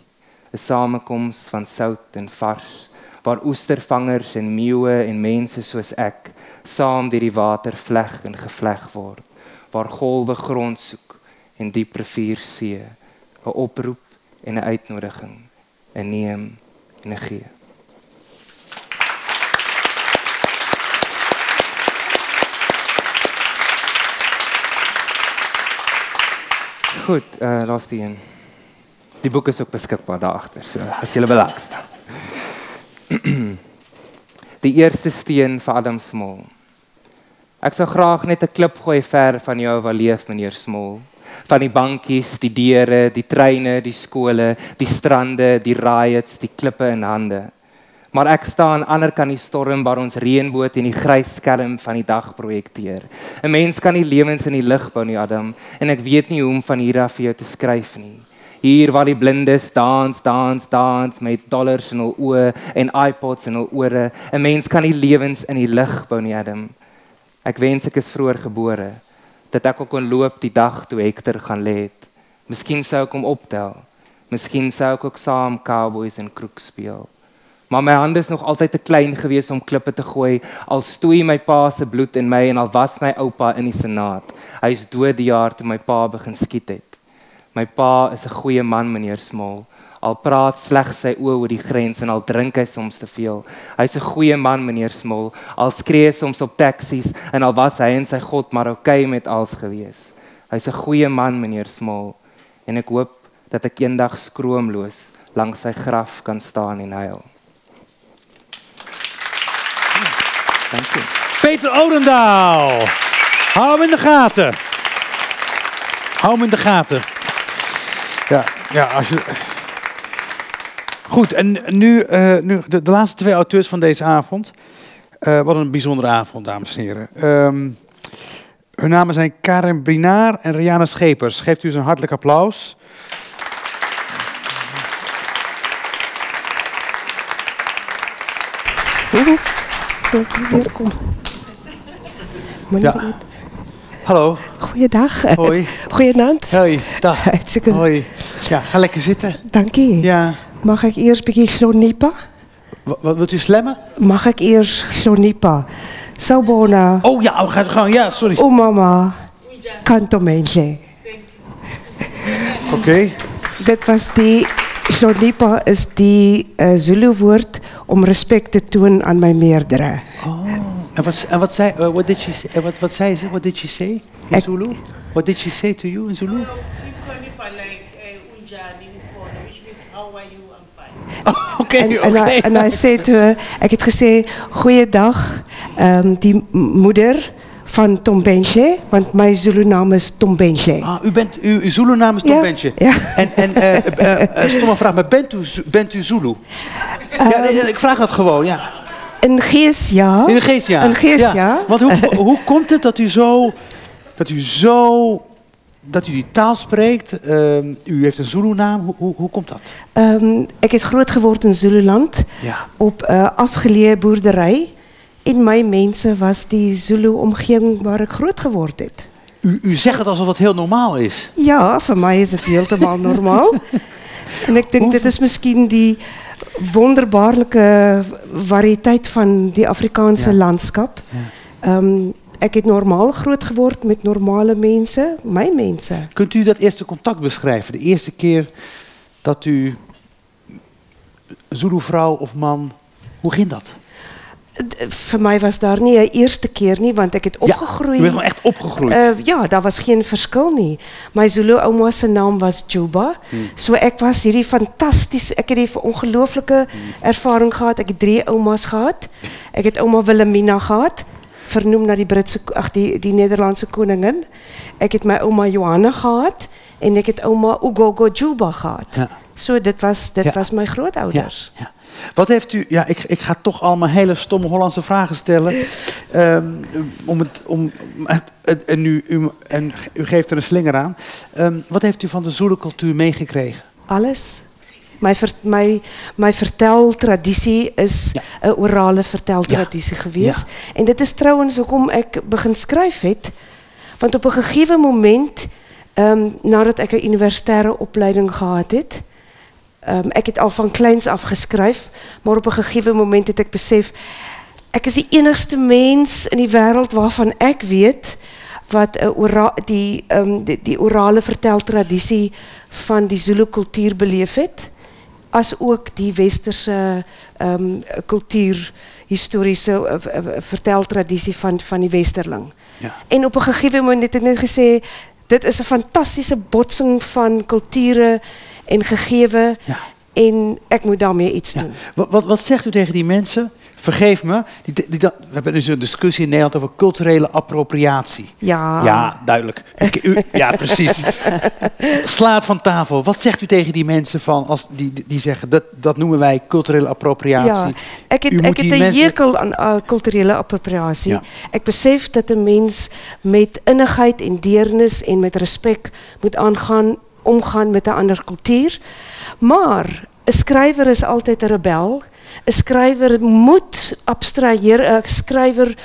'n samekoms van sout en vars, waar oestervangers en meeue en mense soos ek saam deur die water vleg en gevleg word, waar golwe grond soek en diep rivier see, 'n oproep en 'n uitnodiging, 'n neem en 'n gee. Goed, uh laat die een. Die boek is ook beskikbaar daar agter, so as jy wil langstaan. Die eerste steen vir Adam Smol. Ek sou graag net 'n klip gooi ver van jou wou leef, meneer Smol van die bankies, die deure, die treine, die skole, die strande, die riots, die klippe in hande. Maar ek staan aan ander kant die storm waar ons reënboot en die grys skerm van die dag projekteer. 'n Mens kan nie lewens in die lig bou nie, Adam, en ek weet nie hoe om van hier af vir jou te skryf nie. Hier waar die blindes dans, dans, dans met dollars in hul oë en iPods in hul ore. 'n Mens kan nie lewens in die lig bou nie, Adam. Ek wens ek is vroeër gebore dat ek ook kon loop die dag toe Hector gaan lê het. Miskien sou ek hom optel. Miskien sou ek ook saam cowboys en kroeg speel. Maar my hande is nog altyd te klein gewees om klippe te gooi. Al stoei my pa se bloed in my en al was my oupa in die senaat. Hy is dood die jaar toe my pa begin skiet het. My pa is 'n goeie man, meneer Small. Al praat slegs sy oë oor die grens en al drink hy soms te veel. Hy's 'n goeie man, meneer Smol. Al skree hy soms op taksies en al was hy en sy God maar oukei okay met alles gewees. Hy's 'n goeie man, meneer Smol. En ek hoop dat ek eendag skroomloos langs sy graf kan staan en huil. Dankie. Peter Odendaal. Hou hem in de gaten. Hou hem in de gaten. Ja, ja als je... Goed, en nu, uh, nu de, de, laatste twee auteurs van deze avond. Uh, wat een bijzondere avond, dames en heren. Um, hun namen zijn Karen Brinaar en Rianne Schepers. Geeft u eens een hartelijk applaus. Ja. Hallo. Goeiedag. Hoi. Goedenavond. Hoi. Dag. Hoi. Ja, ga lekker zitten. Dank je. Ja. Mag ik eerst een beetje slonipa? Wat, wilt u slemmen? Mag ik eerst slonipa? Sabona. Oh ja, oh, ga gewoon. Ja, sorry. Oh mama. Kanto mensen. Oké. Okay. Dit was die slonipa is die uh, Zulu woord om respect te toon aan mijn meerdere. Oh. En wat, en wat zei, uh, what did she say, wat, wat zei ze? What did she say in Zulu? What did she say to you in Zulu? Slonipa like unjani Oh, Oké, okay, en, okay. en, hij zei toen, ik heb gezegd, goeiedag, um, die moeder van Tom Benche, want mijn Zulu-naam is Tom Benche. Ah, u bent, uw, uw Zulu-naam is Tom ja? Benche. Ja. En, en uh, uh, uh, stomme vraag, maar bent u, bent u Zulu? Um, ja, nee, ik vraag dat gewoon, ja. Een geest, ja. De geest, ja. Een geest, ja. ja. Want hoe, hoe komt het dat u zo, dat u zo dat u die taal spreekt. Uh, u heeft een Zulu-naam. Hoe, hoe, hoe, komt dat? Um, ik ben groot geworden in Zululand. Ja. Op uh, afgeleide boerderij. In mijn mensen was die Zulu-omgeving waar ik groot geworden ben. U, u zegt het alsof het heel normaal is. Ja, voor mij is het helemaal normaal. en ik denk, dit is misschien die wonderbaarlijke variëteit van die Afrikaanse ja. landschap. Ja. Um, ik heb normaal groot geworden met normale mensen, mijn mensen. Kunt u dat eerste contact beschrijven? De eerste keer dat u Zulu vrouw of man, hoe ging dat? vir my was daar nie 'n eerste keer nie want ek het opgegroei. je bent gewoon echt opgegroeid. Uh, ja, daar was geen verskil nie. My Zulu ouma se naam was Juba. So ek was hierdie fantasties, ek het hierdie ongelooflike ervaring gehad. Ek het drie oumas gehad. Ek het ouma Wilhelmina gehad, vernoem na die Britse ag die die Nederlandse koningin. Ek het my ouma Johanna gehad en ek het ouma Ugogo Juba gehad. Ja. So dit was dit Ja. was my Ja, grootouders. ja. Wat heeft u, ja, ik, ik ga toch allemaal hele stomme Hollandse vragen stellen. Ehm, om het, om, en, u, u, en u geeft er een slinger aan. Ehm, wat heeft u van de Zulu-cultuur meegekregen? Alles. My ver, verteltradisie is orale verteltradisie gewees. En dit is trouwens hoekom ek begin skryf het. Want op 'n gegeewe moment ehm nadat ek 'n universitaire opleiding gehad het, ehm ek het al van kleins af geskryf, maar op 'n gegeewe moment het ek besef ek is die enigste mens in die wêreld waarvan ek weet wat 'n ora die ehm die, die orale verteltradisie van die Zulu kultuur beleef het as ook die westerse ehm kultuur historiese eh, v- v- verteltradisie van van die westerling. Ja. En op 'n gegeewe moment ek net gesê dit is 'n fantastiese botsing van kulture en gegewe Ja. en ek moet daarmee iets Ja. doen. Wat, wat, wat zegt u tegen die mensen? Vergeef me. Die, we hebben dus een discussie in Nederland over culturele appropriatie. Ja. Ja, duidelijk. Ik- u, ja, precies. Slaat van tafel. Wat zegt u tegen die mensen van als die, die zeggen dat, dat noemen wij culturele appropriatie? Ja, ek het U moet ek het die 'n mensen- hekel aan uh, kulturele appropriasie. Ja. Ek besef dat 'n mens met innigheid en deernis en met respek moet aangaan omgaan met 'n ander kultuur. Maar 'n skrywer is altyd 'n rebel. 'n Skrywer moet abstraheer. 'n Skrywer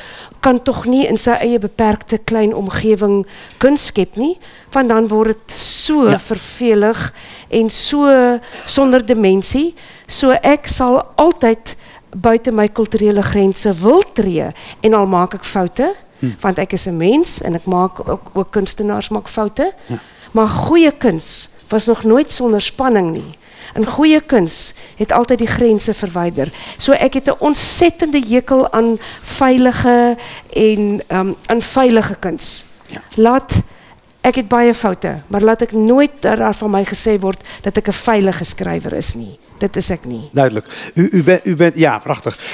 kan tog nie in sy eie beperkte klein omgewing kuns skep nie, want dan word dit so Ja. vervelig en so sonder dimensie. So ek sal altyd buite my kulturele grense wil tree en al maak ek foute, want ek is 'n mens en ek maak ook, ook kunstenaars maak foute. Maar goeie kuns was nog nooit sonder spanning nie. En goeie kuns het altyd die grense verwyder. So ek het 'n ontsettende hekel aan veilige en um aan veilige kuns. Ja. Laat ek het baie foute, maar laat ek nooit dat daar van my gesê word dat ek 'n veilige skrywer is nie. Dit is ek nie. Duidelijk. U, u, bent, u bent, ja, prachtig.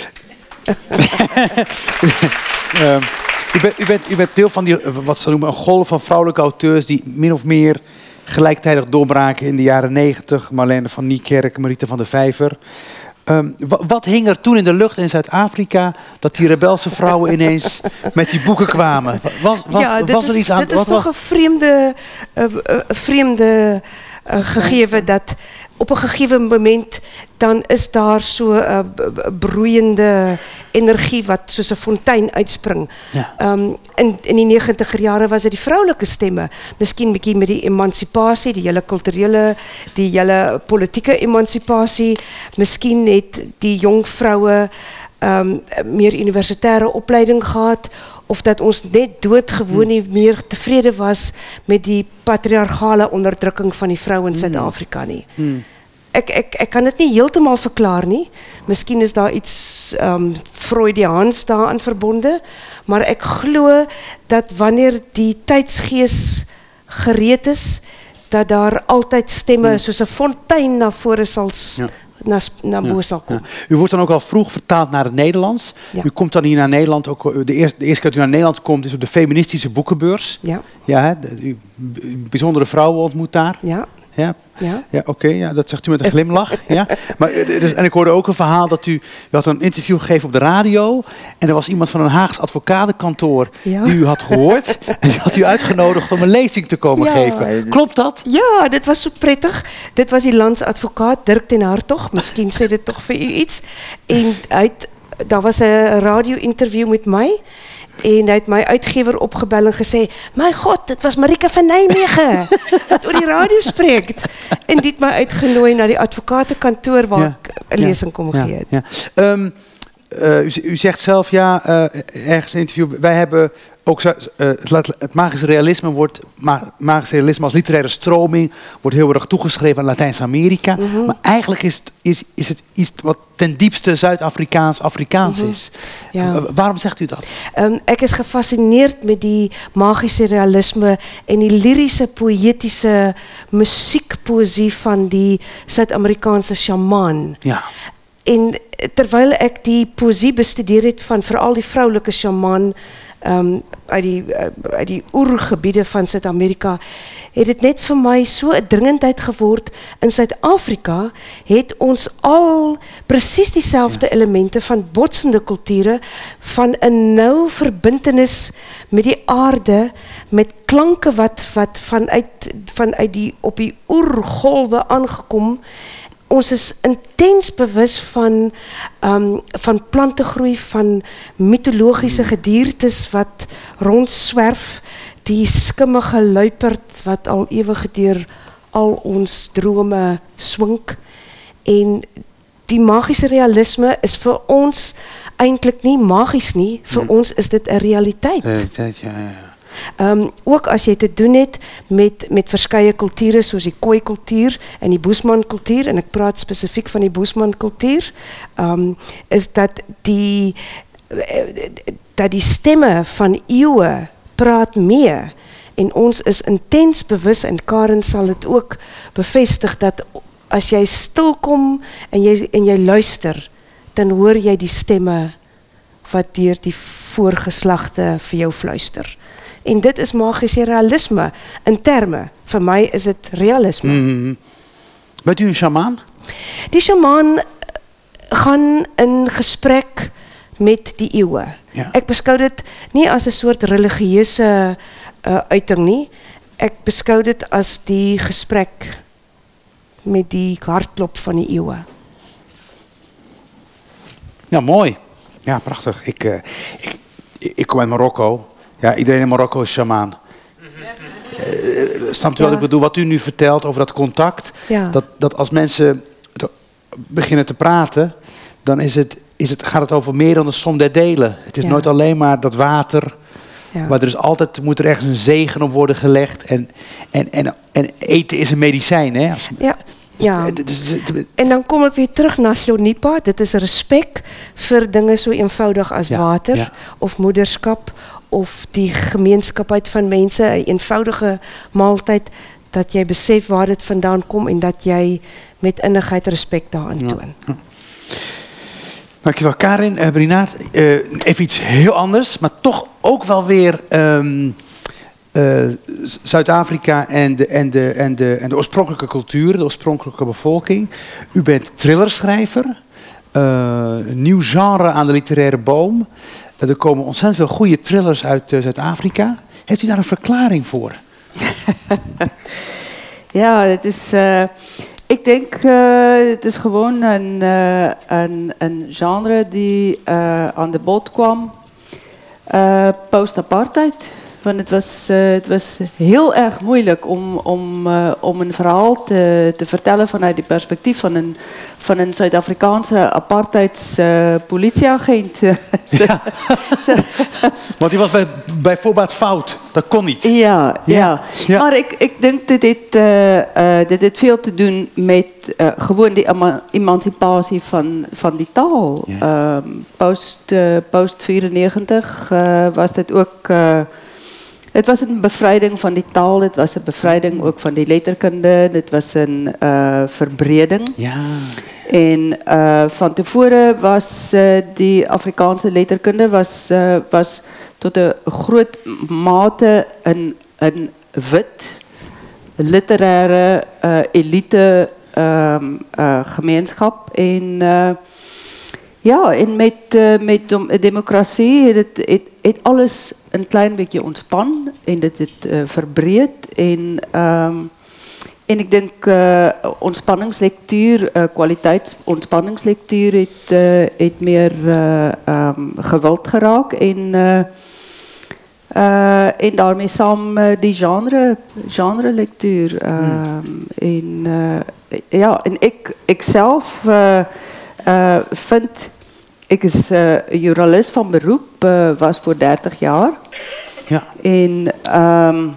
Ehm, u, bent, u, bent, u bent deel van die, wat ze noemen, een golf van vrouwelijke auteurs die min of meer gelijktijdig doorbraken in de jaren negentig. Marlene van Niekerk, Marita van der Vijver. Ehm, wa- wat hing er toen in de lucht in Zuid-Afrika dat die rebelse vrouwen ineens met die boeken kwamen? Was, was, ja, was er is, iets aan? Dit is toch een vreemde, uh, uh, vreemde uh, gegeven dat op een gegeven moment dan is daar so 'n uh, broeiende energie wat soos 'n fontein uitspring. Ja. Um, in in die 90er jare was dit die vroulike stemme, miskien bietjie met die emansipasie, die hele kulturele, die hele politieke emansipasie, miskien het die jong vroue um, meer universitaire opleiding gehad of dat ons net doodgewoon nie meer tevrede was met die patriargale onderdrukking van die vrou in Suid-Afrika nie. Ek ek ek kan dit nie heeltemal verklaar nie. Miskien is daar iets ehm Freudiaans daaraan verbonde, maar ek glo dat wanneer die tydsgees gereed is, dat daar altyd stemme soos 'n fontein na vore sal Ja. Na s- na bo sal kom. Ja. U wordt dan ook al vroeg vertaald naar het Nederlands. U komt dan hier naar Nederland. Ook, eh, de, eerste, de eerste keer dat u naar Nederland komt is op de feministische boekenbeurs. Ja. Ja, u bijzondere vrouwen ontmoet daar. Ja. Ja, Ja. ja oké, ja, dat zegt u met een glimlach. ja. maar, eh, dus, en ik hoorde ook een verhaal dat u, u had een interview gegeven op de radio. En er was iemand van een Haags advocatenkantoor Ja. die u had gehoord. en die had u uitgenodigd om een lezing te komen Ja. geven. Klopt dat? Ja, dit was so prettig. Dit was die landsadvokaat Dirk ten Hartog. Miskien sê dit tog vir u iets. En het, daar was 'n radio-interview met my en hy het my uitgewer opgebel en gesê: "My God, dit was Marika van Nijmegen wat oor die radio spreek." En dit my uitgenooi na die advokatenkantoor waar Ja. ek 'n lesing kom ja, gee het. ja. Ehm, eh, z- u zegt zelf ja, eh, ergens in een interview, wij hebben ook zo- eh, het, magische realisme wordt, ma, magische realisme als literaire stroming wordt heel erg toegeschreven aan Latijns-Amerika. Maar eigenlijk is het, is, is het iets wat ten diepste Zuid-Afrikaans Afrikaans is. Ja. W- Waarom zegt u dat? Um, ek is gefascineerd met die magiese realisme en die liriese poëtiese musiekpoësie van die Suid-Amerikaanse sjamaan. Ja. En terwyl ek die poësie bestudeer het van veral die vroulike sjamaan um, uit die uh, uit die oergebiede van Suid-Amerika, het dit net vir my so 'n dringendheid geword. In Suid-Afrika het ons al presies dieselfde elemente van botsende kulture van 'n nou verbintenis met die aarde met klanke wat wat vanuit vanuit die op die oergolwe aangekom ons is intens bewus van um, van plantegroei, van mythologiese gediertes wat rondswerf, die skimmige luiperd wat al ewig deur al ons drome swink en die magiese realisme is vir ons eintlik nie magies nie, vir ons is dit 'n realiteit. ja, ja. Ehm um, ook as jy te doen het met met verskeie kulture soos die Khoi kultuur en die Boesman kultuur en ek praat spesifiek van die Boesman kultuur, ehm um, is dat die dat die stemme van eeue praat mee en ons is intens bewus en Karen sal dit ook bevestig dat as jy stil kom en jy en jy luister, dan hoor jy die stemme wat deur die voorgeslagte vir jou fluister. En dit is magiese realisme in terme. Vir my is dit realisme. Mhm. Bent u een shamaan? Die sjamaan gaan in gesprek met die eeue. Ja. Ek beskou dit nie as 'n soort religieuse uh, uiting nie. Ek beskou dit as die gesprek met die hartklop van die eeue. Ja, mooi. Ja, prachtig. Ik, eh, ik, ik kom uit Marokko. Ja, iedereen in Marokko is shamaan. Eh, snapt u wat ik bedoel? Wat u nu vertelt over dat contact. Ja. Dat, dat als mensen beginnen te praten, dan is het, is het, gaat het over meer dan de som der delen. Het is Ja. nooit alleen maar dat water. Maar er is altijd, moet er ergens een zegen op worden gelegd. En, en, en, en eten is een medicijn. Hè? Als, Ja. Ja. En dan kom ek weer terug na Slonipa. Dit is respek vir dinge so eenvoudig Ja, water of moederskap of die gemeenskapheid van mense, 'n eenvoudige maaltyd dat jy besef waar dit vandaan kom en dat jy met innigheid respek daaraan toon. Dankjewel Karin. Uh, Brinaat, eh, even iets heel anders, maar toch ook wel weer ehm, eh, Zuid-Afrika en de, en, de, en, de, en de oorspronkelijke cultuur, de oorspronkelijke bevolking. U bent thrillerschrijver, eh, een nieuw genre aan de literaire boom. Eh, er komen ontzettend veel goede thrillers uit eh, Zuid-Afrika. Heeft u daar een verklaring voor? Ja, het is. eh, ik denk, eh, het is gewoon een, eh, een, een genre die eh, aan de bod kwam eh, post-apartheid. Want het was, eh, het was heel erg moeilijk om, om, eh, om een verhaal te, te vertellen vanuit het perspectief van een, van een Zuid-Afrikaanse apartheidspolitieagent. Ja. Want die was bij, bij voorbaat fout. Dat kon niet. Ja, ja. Maar ik, ik denk dat dit, eh, eh, dit veel te doen met gewoon die ema- emancipatie van, van die taal. Ehm, post, post 94 eh, was dit ook... het was een bevrijding van die taal, het was een bevrijding ook van die letterkunde, het was een eh, verbreding. Ja. En uh, van tevoren was uh, die Afrikaanse letterkunde was, uh, was tot een groot mate een, een wit, literaire, uh, elite um, uh, gemeenschap. En, uh, ja, en met, uh, met dem- democratie het, het, alles een klein beetje ontspan en het het uh, verbreed. En, um, en ik denk uh, ontspanningslectuur, uh, kwaliteit ontspanningslectuur het, meer um, gewild geraakt. En, en daarmee samen die genre, genre lectuur. Um, en, ja, en ik, ik zelf vind ik is eh, journalist van beroep, eh, was voor 30 jaar. Ja. En ehm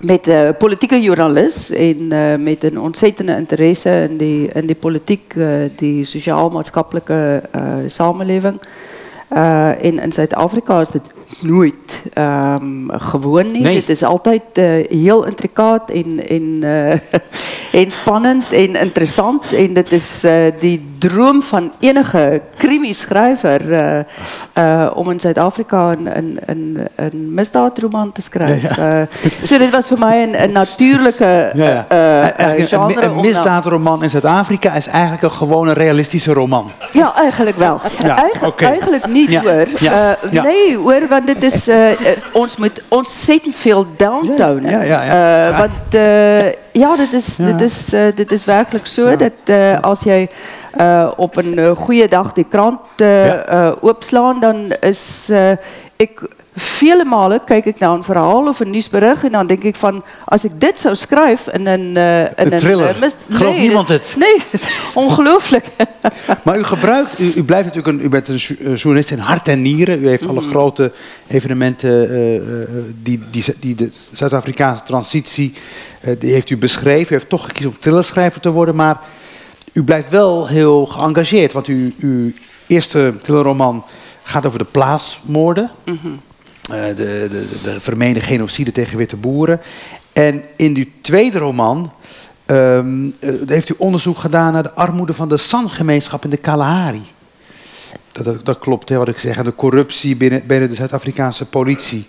met uh, politieke journalist en uh, met een ontzettende interesse in die, in die politiek, uh, die sociaal-maatschappelijke samenleving. En in Zuid-Afrika is dit nooit um, gewoon nie. Nee. Dit is uh, heel intricaat en en en spannend en interessant en dit is die droom van enige krimi-skrywer uh, uh, om in Suid-Afrika 'n 'n 'n 'n misdaadroman te skryf. Ja, ja. Uh, so dit was uh, Eigenlijk een, genre een misdaadroman in Zuid-Afrika is eigenlijk een gewone realistische roman. Ja, eigenlijk wel. Ja, Eigen- oké. Eigenlijk niet hoor. Eh, ja. Nee hoor, want dit is, eh, eh, ons moet ontzettend veel. Eh, want eh, ja, dit is, dit, is, eh, dit is werkelijk zo dat eh, als jij eh, op een goede dag die krant opslaan, dan is ik vele malen kijk ik naar een verhaal of een nieuwsbericht en dan denk ik van als ik dit zou schrijven in een eh, in Een thriller. eh, mis- Gelooft niemand het? Nee, ongelooflijk. Maar u gebruikt, u, u blijft natuurlijk een, u bent een jo- journalist in hart en nieren. U heeft alle grote evenementen eh, die, die, die de Zuid-Afrikaanse transitie, die heeft u beschreven. U heeft toch gekozen om thrillerschrijver te worden, maar u blijft wel heel geëngageerd. Want u, uw eerste thrillerroman gaat over de plaatsmoorden. Eh, de, de, de, de vermeende genocide tegen witte boeren. En in uw tweede roman ehm, eh, heeft u onderzoek gedaan naar de armoede van de San-gemeenschap in de Kalahari. Dat, dat, dat klopt, hè, wat ik zeg. En de corruptie binnen, binnen de Zuid-Afrikaanse politie.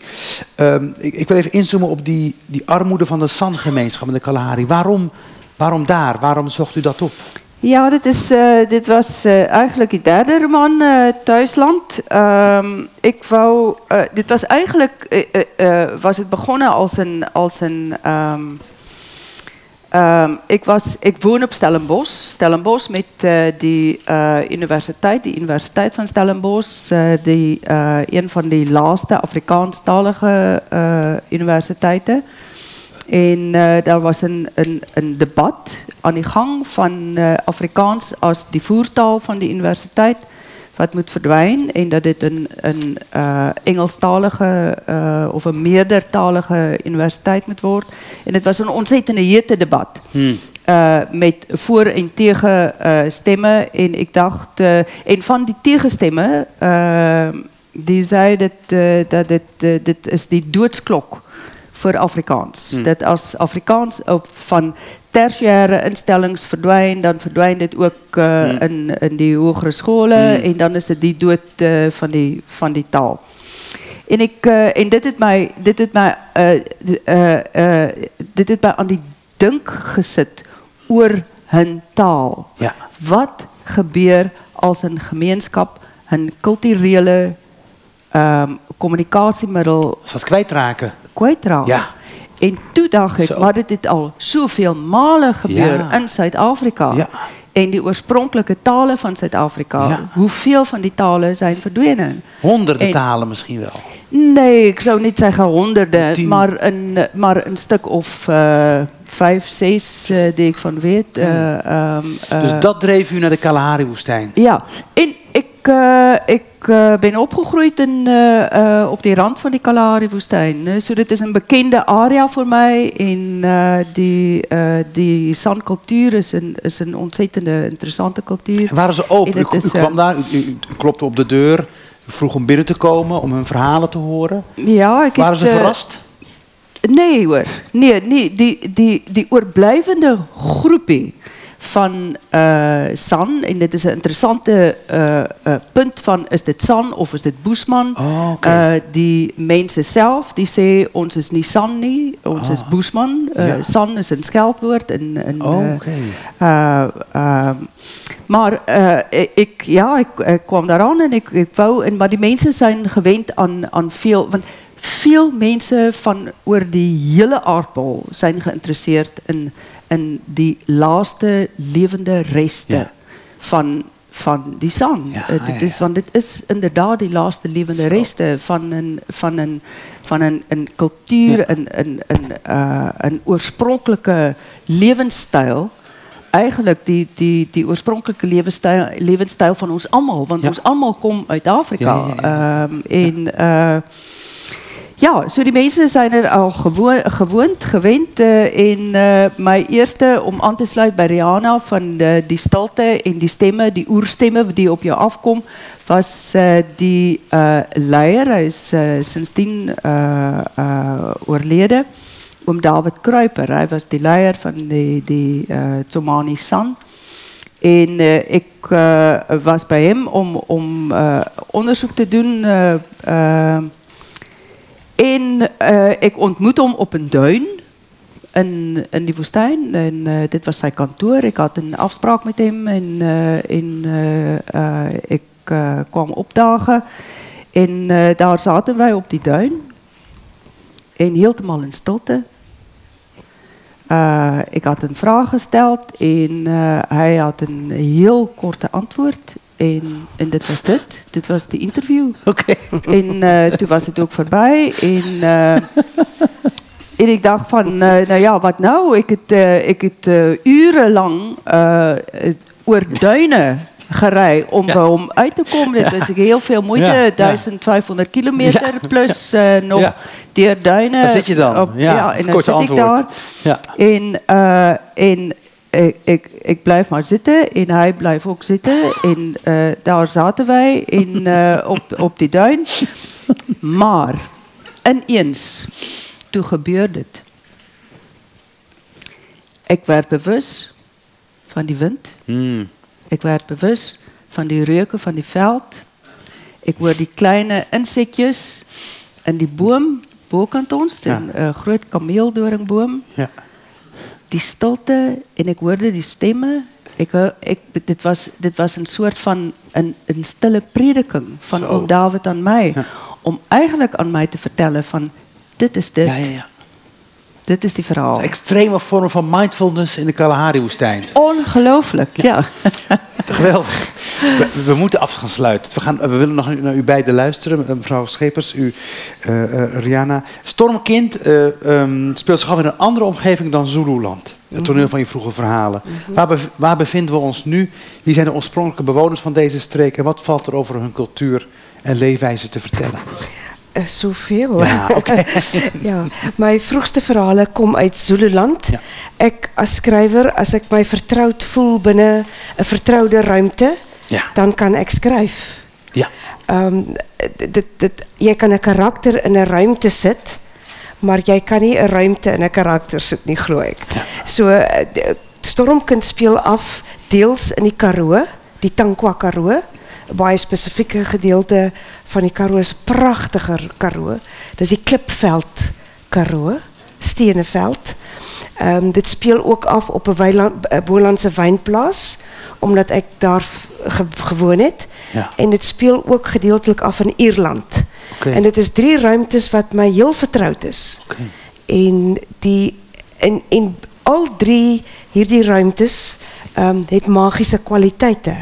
Ehm, ik, ik wil even inzoomen op die, die armoede van de San-gemeenschap in de Kalahari. Waarom, waarom daar? Waarom zocht u dat op? Ja, dit, is, eh, dit was eh, eigenlijk die derde roman, eh, Thuisland. Ehm, ik wou, dit was eigenlijk, was het begonnen als een, als een ehm, ehm, ik, was, ik woon op Stellenbosch. Stellenbosch met die universiteit, die Universiteit van Stellenbosch. die, een van die laatste Afrikaanstalige universiteiten. En eh, daar was een, een, een debat aan de gang van eh, Afrikaans als die voertaal van de universiteit. Wat moet verdwijnen en dat dit een, een eh, Engelstalige of een meerdertalige universiteit moet worden. En het was een ontzettende hete debat. Eh, met voor- en tegen stemmen. En ik dacht, eh, en van die tegenstemmen, die zei dat, dat dit, dit is die doodsklok voor Afrikaans. Dat als Afrikaans op van tertiaire instellings verdwijnt, dan verdwijnt dit ook eh, in, in die hogere scholen en dan is het die dood eh, van, die, van die taal. En, ik, en dit het mij, dit het mij, dit het mij aan die dink gesit oor hun taal. Ja. Wat gebeur als een gemeenschap een culturele ehm communicatiemiddel Is dat kwijtraken? kwijtraakt? Ja. En toen dacht ik, maar dit al zoveel malen gebeur Ja. in Zuid-Afrika. Ja. En die oorspronkelijke talen van Zuid-Afrika, Ja. hoeveel van die talen zijn verdwenen? Honderden En- talen misschien wel. Nee, ik zou niet zeggen honderden, Tien. maar een, maar een stuk of eh, vijf, zes eh, die ik van weet. eh, ehm, eh, Dus dat dreef u naar de Kalahari-woestijn. ja, en ik, eh, ik eh, ben opgegroeid in, eh, eh, op die rand van die Kalahari-woestijn. Eh, so dit is een bekende area voor mij. En eh, die, eh die San-cultuur is een, is een ontzettende interessante cultuur. En waren ze open? En U, eh, kwam daar, u, u klopte op de deur, u vroeg om binnen te komen, om hun verhalen te horen. Ja, ik Waren ze eh, verrast? Nee hoor, nee, nee die, die, die oorblijvende groepie van eh, San, en dit is een interessante eh, punt van, is dit San of is dit Boesman? Oh, die mensen zelf, die zeggen, ons is niet San nie, ons is Boesman. Ah. Ja. San is een scheldwoord. En, en, Oh, eh, ehm, maar eh, ik, ja, ik, ik kwam daaraan en ik, ik wou, en, maar die mensen zijn gewend aan, aan veel, want veel mensen van oor die hele aardbol zijn geïnteresseerd in, in die laatste levende resten van, van die zang. Ja, Eh, dit is, want dit is inderdaad die laatste levende resten van een, van een, van een, een cultuur, een, een, een, eh, een oorspronkelijke levensstijl eigenlijk die, die, die oorspronkelijke levensstijl, levensstijl van ons allemaal. Want Ja. ons allemaal komt uit Afrika. Ehm, en eh, ja, so die mensen zijn er al gewoon, gewoond, gewend. eh en eh, mijn eerste, om aan te sluiten bij Rihanna, van de, die stilte en die stemmen, die oerstemmen die op je afkomen, was eh, die eh leier. Hij is eh, sindsdien eh eh oorlede. Oom David Kruiper. Hij was die leier van die, die eh Tsomani San. En eh, ik eh, was bij hem om, om eh, onderzoek te doen. En eh, ik ontmoet hem op een duin in, in die woestijn. Eh, dit was zijn kantoor. Ik had een afspraak met hem. En, eh, ik kwam opdagen. En daar zaten wij op die duin. En helemaal in stilte. Ik had een vraag gesteld en hij had een heel korte antwoord. En, en dit was dit. Dit was de interview. Oké. En eh, toen was het ook voorbij. En, en ik dacht van, eh, nou ja, wat nou? Ik heb eh, ik het urenlang oor duinen gerij om bij hem uit te komen. Dat was heel veel moeite. Ja, ja. 1500 kilometer plus nog Ja. deer duinen. Daar zit je dan. Op- Ja, het en dan zit ik antwoord. daar. Ja. En, en ik, ik, ik blijf maar zitten en hij blijft ook zitten. En eh, daar zaten wij in, eh, op, op die duin. Maar ineens, toen gebeurde het. Ik werd bewust van die wind. Hmm. Ik werd bewust van die reuken van die veld. Ik hoor die kleine insectjes in die boom, bokant ons, Ja. een eh, groot kameeldoringboom. Ja. Die stilte en ik hoorde die stemmen. Ik, ik, dit, was, dit was een soort van een, een stille prediking van oom David aan mij. Om eigenlijk aan mij te vertellen van dit is dit. Ja, ja, ja. Dit is die verhaal. Een extreme vorm van mindfulness in de Kalahari-woestijn. Ongelooflijk, ja. Geweldig. We, we moeten af gaan sluiten. We, gaan, we willen nog naar u beiden luisteren. Mevrouw Schepers, u, eh, eh, Rihanna. Stormkind eh, ehm, speelt zich af in een andere omgeving dan Zululand. Het toneel van je vroege verhalen. waar, bev- waar bevinden we ons nu? Wie zijn de oorspronkelijke bewoners van deze streek? En wat valt er over hun cultuur en leefwijze te vertellen? Eh, Zoveel. Ja, oké. ja, mijn vroegste verhalen komen uit Zululand. Ja. Ik als schrijver, als ik mij vertrouwd voel binnen een vertrouwde ruimte, Ja. dan kan ik schrijven. Ja. Ehm, dit, dit, jy kan 'n karakter in 'n ruimte sit, maar jy kan nie 'n ruimte in 'n karakter sit nie, glo ek. So eh, Stormkind speel af deels in die Karoo, die Tankwa Karoo, baie spesifieke gedeelte van die Karoo is pragtiger Karoo. Dis die Klipveld Karoo, Steneveld. Ehm dit speel ook af op 'n weiland 'n Bolandse wynplaas omdat ek daar ge, gewoon het. Ja. En dit speel ook gedeeltelik af in Ierland. En dit is drie ruimtes wat my heel vertroud is. Oké. En die en en al drie hierdie ruimtes ehm het magiese kwaliteite.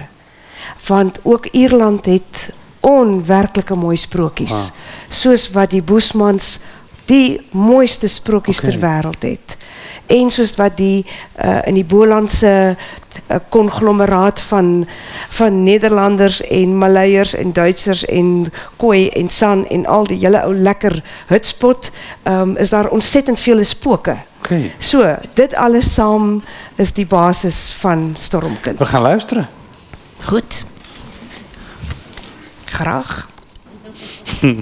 Want ook Ierland het onwerklike mooi sprokies. Ah. Soos wat die Boesmans die mooiste sprokies Oké. ter wêreld het. En soos wat die uh, in die Bolandse uh, conglomeraat van van Nederlanders en Maleiers en Duitsers en Khoi en San en al die hele ou lekker hutspot, um, is daar ontsettend veel spooke. Oké. So, dit alles saam is die basis van Stormkind. We gaan luisteren. Goed. Graag.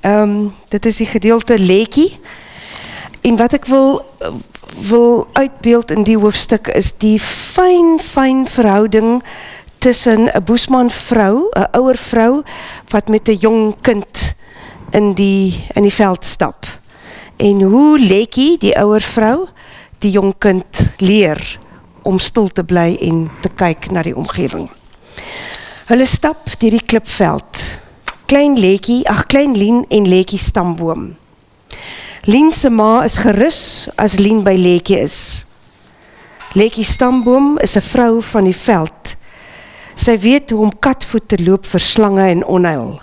Ehm dit is die gedeelte Lekkie. En wat ek wil wil uitbeeld in die hoofstuk is die fyn fyn verhouding tussen 'n Boesman vrou, 'n ouer vrou wat met 'n jong kind in die in die veld stap. En hoe Lekkie, die ouer vrou, die jong kind leer om stil te bly en te kyk na die omgewing. Hulle stap deur die klipveld. Klein Letjie, ag klein Lien en Letjie stamboom. Lien se ma is gerus as Lien by Letjie is. Letjie stamboom is 'n vrou van die veld. Sy weet hoe om katvoet te loop vir slange en onheil.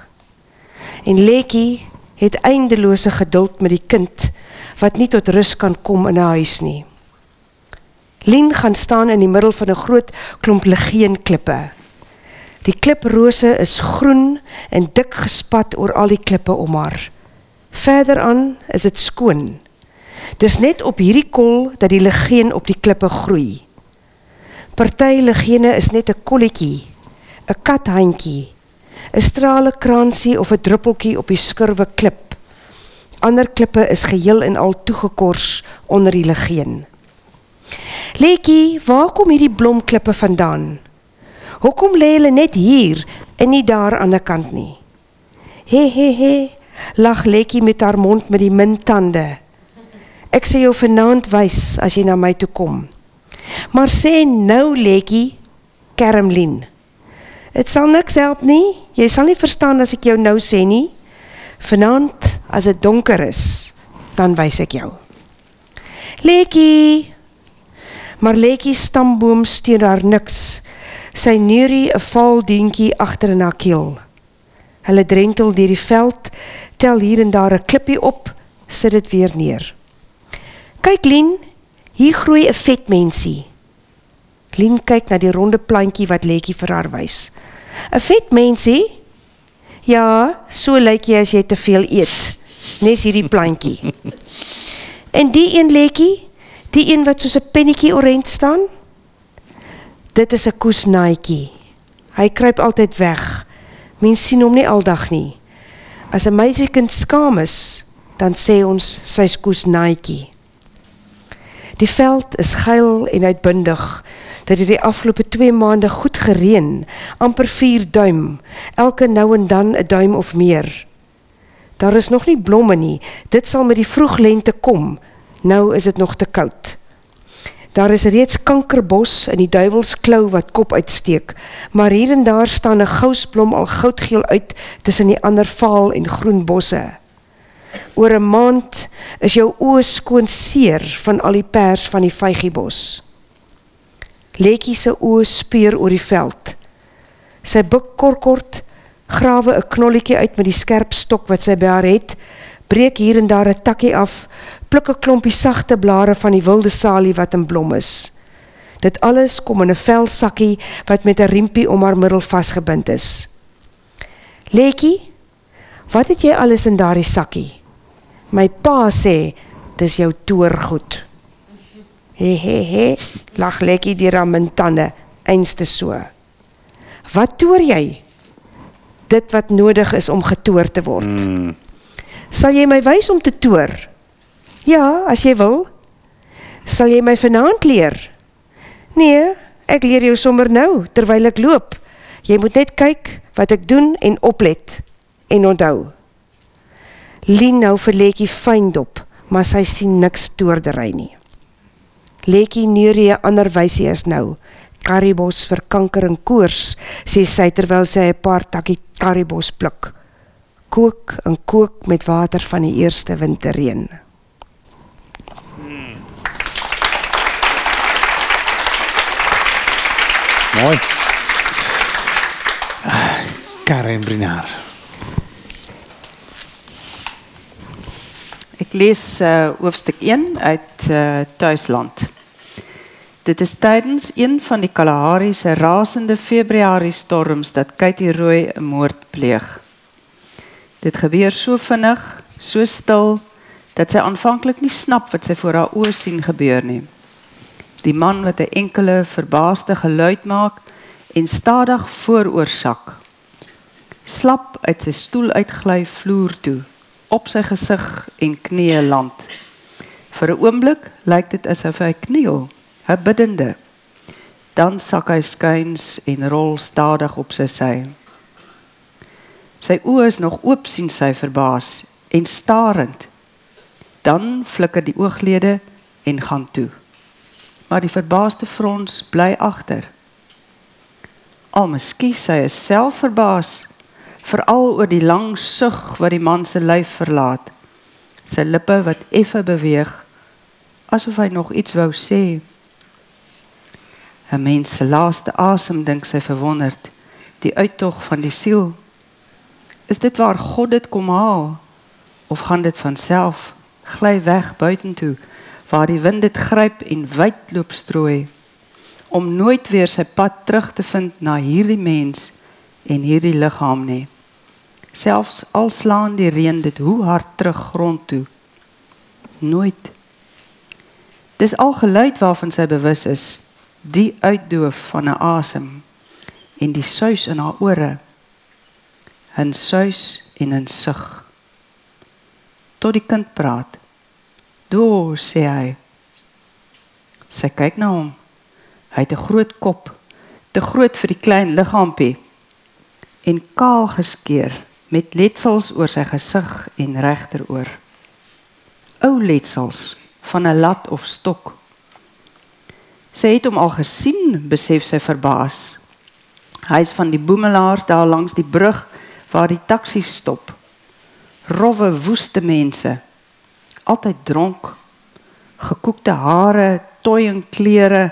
En Letjie het eindelose geduld met die kind wat nie tot rus kan kom in 'n huis nie. Lien gaan staan in die middel van 'n groot klomp legeenklippe. Die kliprose is groen en dik gespat oor al die klippe om haar. Verder aan is dit skoon. Dis net op hierdie kol dat die legeen op die klippe groei. Party legene is net 'n kolletjie, 'n kathandjie, 'n strale kransie of 'n druppeltjie op die skurwe klip. Ander klippe is geheel en al toegekors onder die legeen. Letjie, waar kom hierdie blomklippe vandaan? Hoekom lê hulle net hier en nie daar aan die kant nie? He he he, lag Letjie met haar mond met die min tande. Ek sê jou vanaand wys as jy na my toe kom. Maar sê nou Letjie, Kermlin. Dit sal niks help nie. Jy sal nie verstaan as ek jou nou sê nie. Vanaand as dit donker is, dan wys ek jou. Letjie. Maar Letjie stamboom steun haar niks. Sy neurie 'n val dientjie agter in haar keel. Hulle drentel deur die veld, tel hier en daar 'n klippie op, sit dit weer neer. Kyk Lien, hier groei 'n vet mensie. Lien kyk na die ronde plantjie wat Letjie vir haar wys. 'n Vet mensie? Ja, so lyk jy as jy te veel eet. Nes hierdie plantjie. En die een Letjie, die een wat soos 'n pennetjie orent staan? Dit is 'n koesnaaitjie. Hy kruip altyd weg. Mens sien hom nie aldag nie. As 'n meisiekind skaam is, dan sê ons sy's koesnaaitjie. Die veld is geil en uitbundig. Dit het die afgelope 2 maande goed gereën, amper 4 duim, elke nou en dan 'n duim of meer. Daar is nog nie blomme nie. Dit sal met die vroeglente kom. Nou is dit nog te koud. Daar is reeds kankerbos in die duiwelsklou wat kop uitsteek, maar hier en daar staan 'n gousblom al goudgeel uit tussen die ander vaal en groen bosse. Oor 'n maand is jou oë skoon seer van al die pers van die vygiebos. Letjie se oë speur oor die veld. Sy buik korkort, grawe 'n knolletjie uit met die skerp stok wat sy by haar het, breek hier en daar 'n takkie af, pluk 'n klompie sagte blare van die wilde salie wat in blom is. Dit alles kom in 'n velsakkie wat met 'n riempie om haar middel vasgebind is. Letjie, wat het jy alles in daardie sakkie? My pa sê dis jou toergoed. He he he, lag Letjie deur haar mintande, einste so. Wat toer jy? Dit wat nodig is om getoer te word. Mm. Sal jy my wys om te toer? Ja, as jy wil. Sal jy my vanaand leer? Nee, ek leer jou sommer nou terwyl ek loop. Jy moet net kyk wat ek doen en oplet en onthou. Lien nou vir Letjie fyn dop, maar sy sien niks toordery nie. Letjie neurie 'n ander wysie is nou. Karibos vir kanker en koors, sê sy terwyl sy 'n paar takkie karibos pluk. Kook en kook met water van die eerste winterreën. Mooi. Karen Brinaar. Ek lees uh, hoofstuk 1 uit uh, Tuisland. Dit is tydens een van die Kalahari se rasende Februarie storms dat Katie Rooi 'n moord pleeg. Dit gebeur so vinnig, so stil dat sy aanvanklik nie snap wat sy voor haar oë sien gebeur nie. Die man wat 'n enkele verbaasde geluid maak en stadig vooroorsak. Slap uit sy stoel uitgly vloer toe op sy gesig en knieë land. Vir 'n oomblik lyk dit asof hy kniel, 'n biddende. Dan sak hy skuins en rol stadig op sy sy. Sy oë is nog oop sien sy verbaas en starend. Dan flikker die ooglede en gaan toe. Maar die verbaasde frons bly agter. Al miskien sy is self verbaas veral oor die lang sug wat die man se lyf verlaat. Sy lippe wat effe beweeg asof hy nog iets wou sê. 'n Mens se laaste asem dink sy verwonderd, die uittog van die siel. Is dit waar God dit kom haal of gaan dit van self gly weg buitentoe waar die wind dit gryp en wyd loop strooi om nooit weer sy pad terug te vind na hierdie mens en hierdie liggaam nie. Selfs al slaan die reën dit hoe hard terug grond toe. Nooit. Dis al geluid waarvan sy bewus is, die uitdoof van 'n asem en die suis in haar ore. 'n suis en 'n sug. Tot die kind praat. "Do," sê hy. Sy kyk na hom. Hy het 'n groot kop, te groot vir die klein liggaampie en kaal geskeer met letsels oor sy gesig en regteroor. Ou letsels van 'n lat of stok. Sy het hom al gesien, besef sy verbaas. Hy's van die boemelaars daar langs die brug waar die taxi stop. Rowwe woeste mense. Altyd dronk. Gekoekte hare, tooi klere,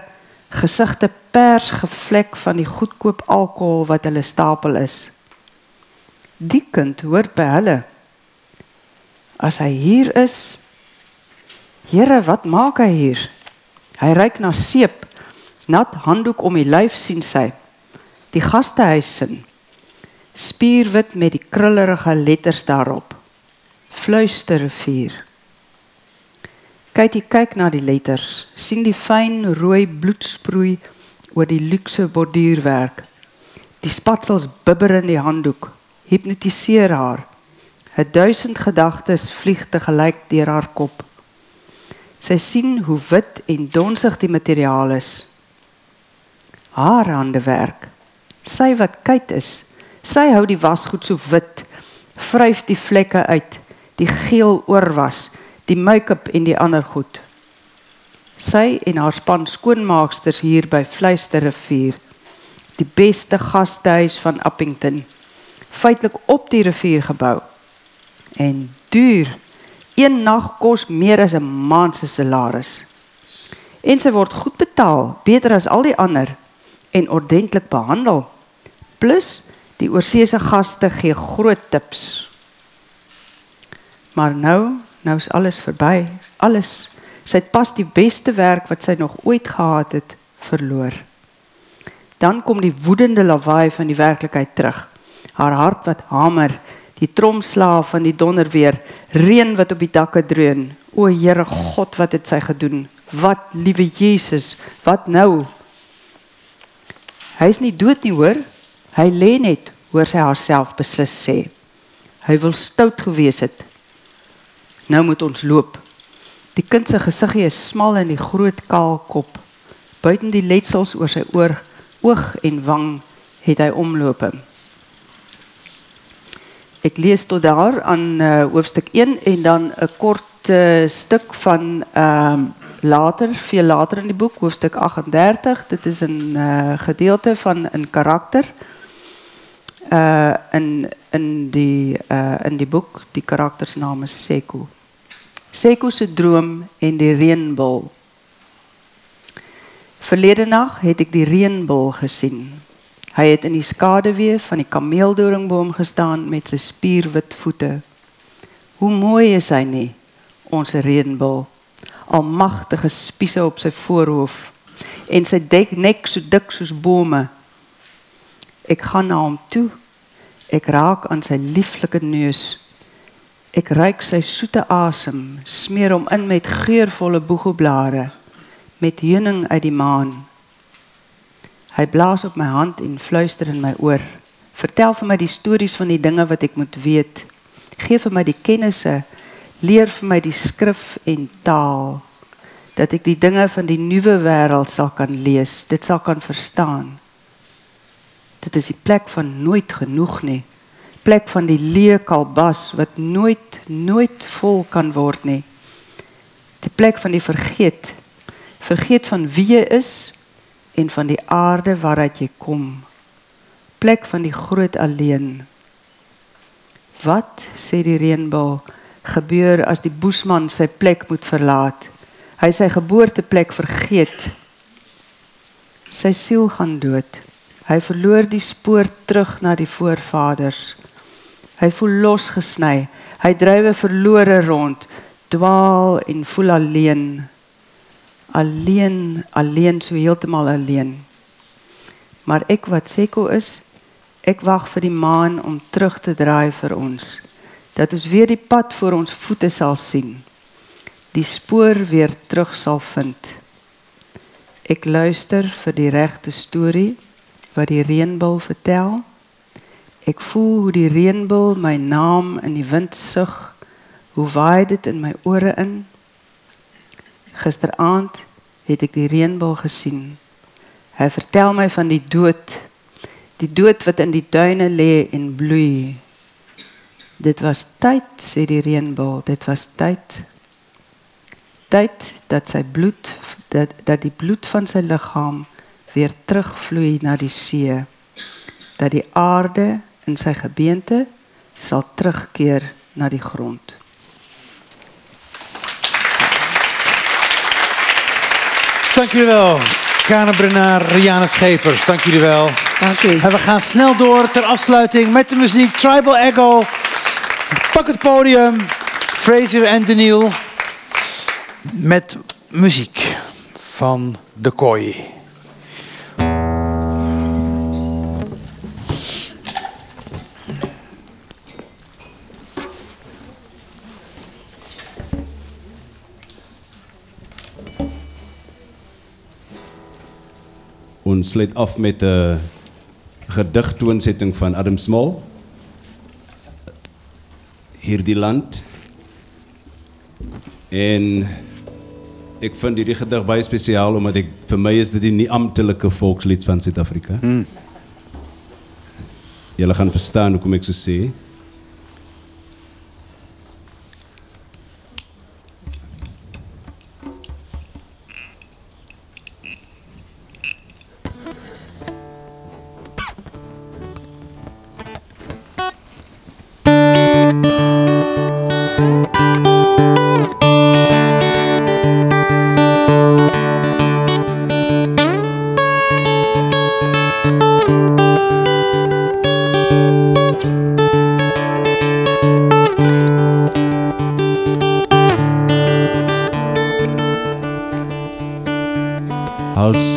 gesigte pers gevlek van die goedkoop alkohol wat hulle stapel is. Die kind hoort by hulle. As hy hier is, Here, wat maak hy hier? Hy ryk na seep, nat handdoek om die lyf sien sy. Die gastehuis sin. Spierwit met die krullerige letters daarop. Fluisterrivier. Jy kyk na die letters, sien die fyn rooi bloedsproei oor die luukse borduurwerk. Die spatsels bibber in die handdoek, hipnotiseer haar. 'n Duisend gedagtes vlieg te gelyk deur haar kop. Sy sien hoe wit en donsig die materiaal is. Haar hande werk. Sy wat kyk is, sy hou die wasgoed so wit, vryf die vlekke uit, die geel oorwas, die make-up en die ander goed. Sy en haar span skoonmaaksters hier by Fluisterrivier, die beste gastehuis van Appington, feitelik op die rivier gebou. En duur Een nag kos meer as 'n maand se salaris. En sy word goed betaal, beter as al die ander en ordentlik behandel. Plus die oorseese gaste gee groot tips. Maar nou, nou is alles verby. Alles. Sy het pas die beste werk wat sy nog ooit gehad het, verloor. Dan kom die woedende lawaai van die werklikheid terug. Haar hart wat hamer die tromslaaf van die donderweer, reën wat op die dakke dreun. O Here God, wat het sy gedoen? Wat liewe Jesus, wat nou? Hy is nie dood nie, hoor. Hy lê net, hoor sy haarself beslis sê. Hy wil stout gewees het. Nou moet ons loop. Die kind se gesiggie is smal in die groot kaal kop. Buiten die letsels oor sy oor, oog en wang het hy omloop. Ek lees tot daar aan uh, hoofstuk 1 en dan 'n kort uh, stuk van ehm uh, later, veel later in die boek, hoofstuk 38. Dit is 'n uh, gedeelte van 'n karakter. Uh in in die uh in die boek, die karakter se naam is Seku. Seku se droom en die reënbul. Verlede nag het ek die reënbul gesien. Hy het in die skaduwee van die kameeldoringboom gestaan met sy spierwit voete. Hoe mooi is hy nie, ons reënbul. Almagtige spiese op sy voorhoof en sy dek nek so dik soos bome. Ek gaan na hom toe. Ek raak aan sy lieflike neus. Ek ruik sy soete asem, smeer hom in met geurvolle boegoblare, met heuning uit die maan. Hy blaas op my hand en fluister in my oor. Vertel vir my die stories van die dinge wat ek moet weet. Geef vir my die kennisse. Leer vir my die skrif en taal dat ek die dinge van die nuwe wêreld sal kan lees, dit sal kan verstaan. Dit is die plek van nooit genoeg nie. Plek van die leë kalbas wat nooit nooit vol kan word nie. Die plek van die vergeet. Vergeet van wie jy is en van die aarde waaruit jy kom. Plek van die groot alleen. Wat sê die reënbal gebeur as die boesman sy plek moet verlaat? Hy sy geboorteplek vergeet. Sy siel gaan dood. Hy verloor die spoor terug na die voorvaders. Hy voel losgesny. Hy drywe verlore rond, dwaal en voel alleen. alleen, alleen so heeltemal alleen. Maar ek wat Seko is, ek wag vir die maan om terug te draai vir ons. Dat ons weer die pad voor ons voete sal sien. Die spoor weer terug sal vind. Ek luister vir die regte storie wat die reënboog vertel. Ek voel hoe die reënboog my naam in die wind sug. Hoe waai dit in my ore in? Gisteraand het ek die reënboog gesien. Hy vertel my van die dood. Die dood wat in die duine lê en bloei. Dit was tyd, sê die reënboog, dit was tyd. Tyd dat sy bloed dat dat die bloed van sy liggaam weer terugvloei na die see. Dat die aarde in sy gebeente sal terugkeer na die grond. Dank jullie wel. Brenner, Rianne Schepers, dank jullie wel. Dank u. En we gaan snel door ter afsluiting met de muziek Tribal Echo. Pak het podium. Fraser en Daniel. Met muziek van De Kooi. Ons sluit af met 'n gedigtoonsetting van Adam Small. Hierdie land. En ek vind hierdie gedig baie spesiaal omdat ek vir my is dit die nie amptelike volkslied van Suid-Afrika. Mm. Julle gaan verstaan hoekom ek so sê.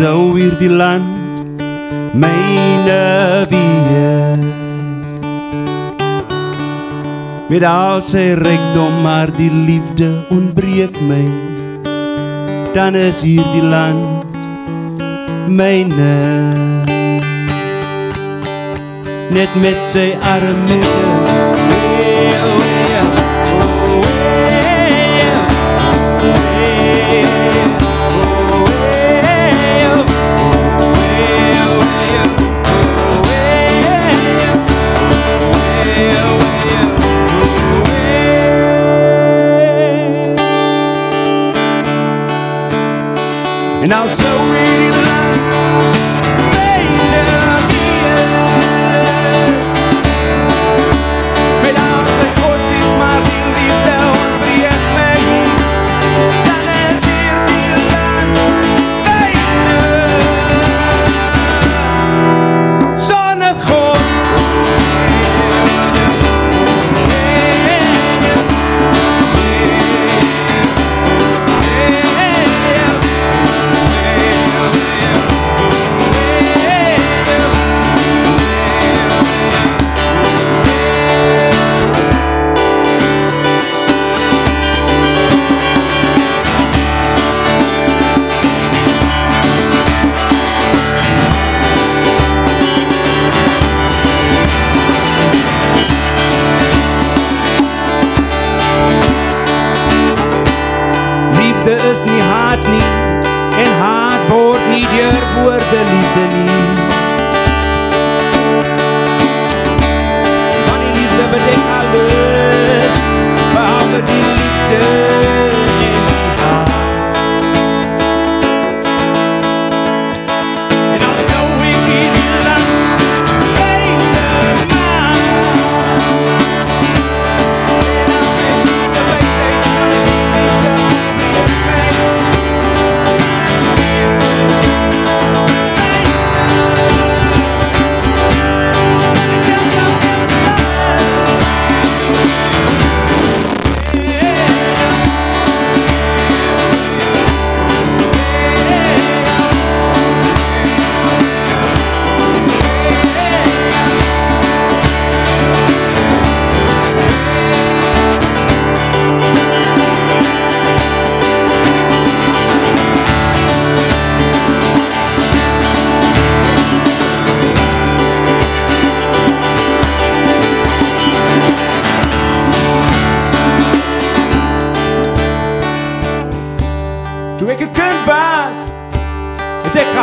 Sou hierdie land myne wees. Met al sy rykdom maar die liefde ontbreek my. Dan is hierdie land myne. Net met sy arme En And so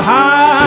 high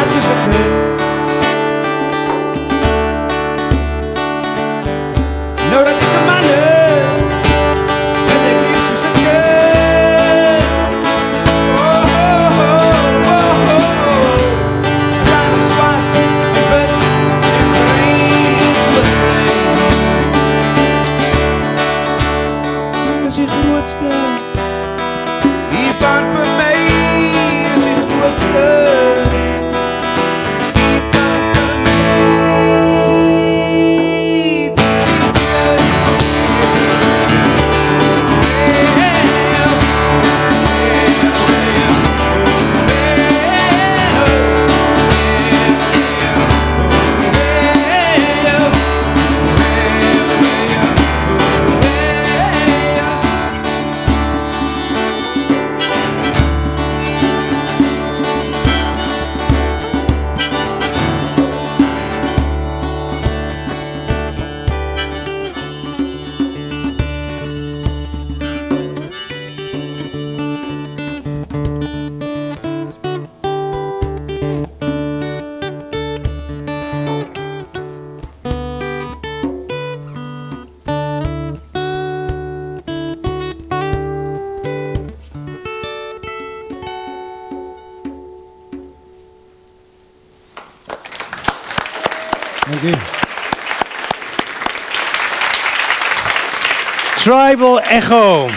Echo.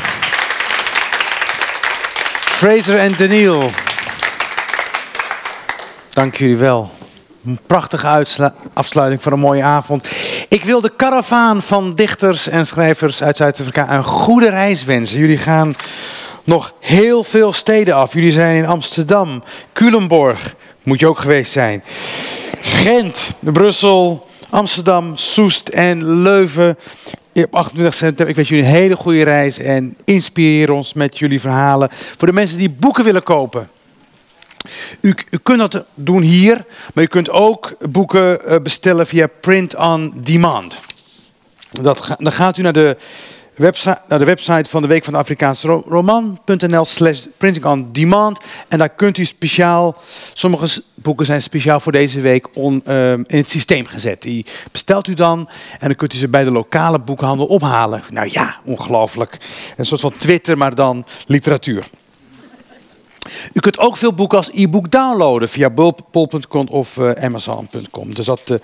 Fraser en Daniel. Dank jullie wel. Een prachtige afsluiting van een mooie avond. Ik wil de karavaan van dichters en schrijvers uit Zuid-Afrika een goede reis wensen. Jullie gaan nog heel veel steden af. Jullie zijn in Amsterdam, Culemborg, moet je ook geweest zijn. Gent, Brussel, Amsterdam, Soest en Leuven. Op 28 september, ik wens jullie een hele goede reis en inspireer ons met jullie verhalen. Voor de mensen die boeken willen kopen. U, kunt dat doen hier, maar u kunt ook boeken eh, bestellen via Print on Demand. Dat, dan gaat u naar de, website, de website van de Week van de Afrikaanse Ro- Roman.nl slash printing on demand. En daar kunt u speciaal, sommige boeken zijn speciaal voor deze week on, eh, in het systeem gezet. Die bestelt u dan en dan kunt u ze bij de lokale boekhandel ophalen. Nou ja, ongelooflijk. Een soort van Twitter, maar dan literatuur. U kunt ook veel boeken als e-book downloaden via bol.com of eh, amazon.com. Dus dat, eh,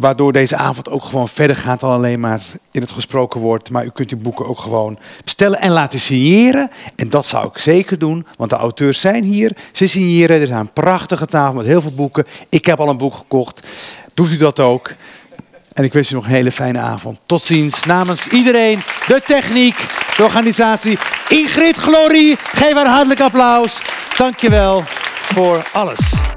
waardoor deze avond ook gewoon verder gaat dan alleen maar in het gesproken woord. Maar u kunt uw boeken ook gewoon bestellen en laten signeren. En dat zou ik zeker doen, want de auteurs zijn hier. Ze signeren, er zijn een prachtige tafel met heel veel boeken. Ik heb al een boek gekocht. Doet u dat ook? En ik wens u nog een hele fijne avond. Tot ziens namens iedereen, de techniek, de organisatie. Ingrid Glorie, geef haar hartelijk applaus. Dankjewel voor alles.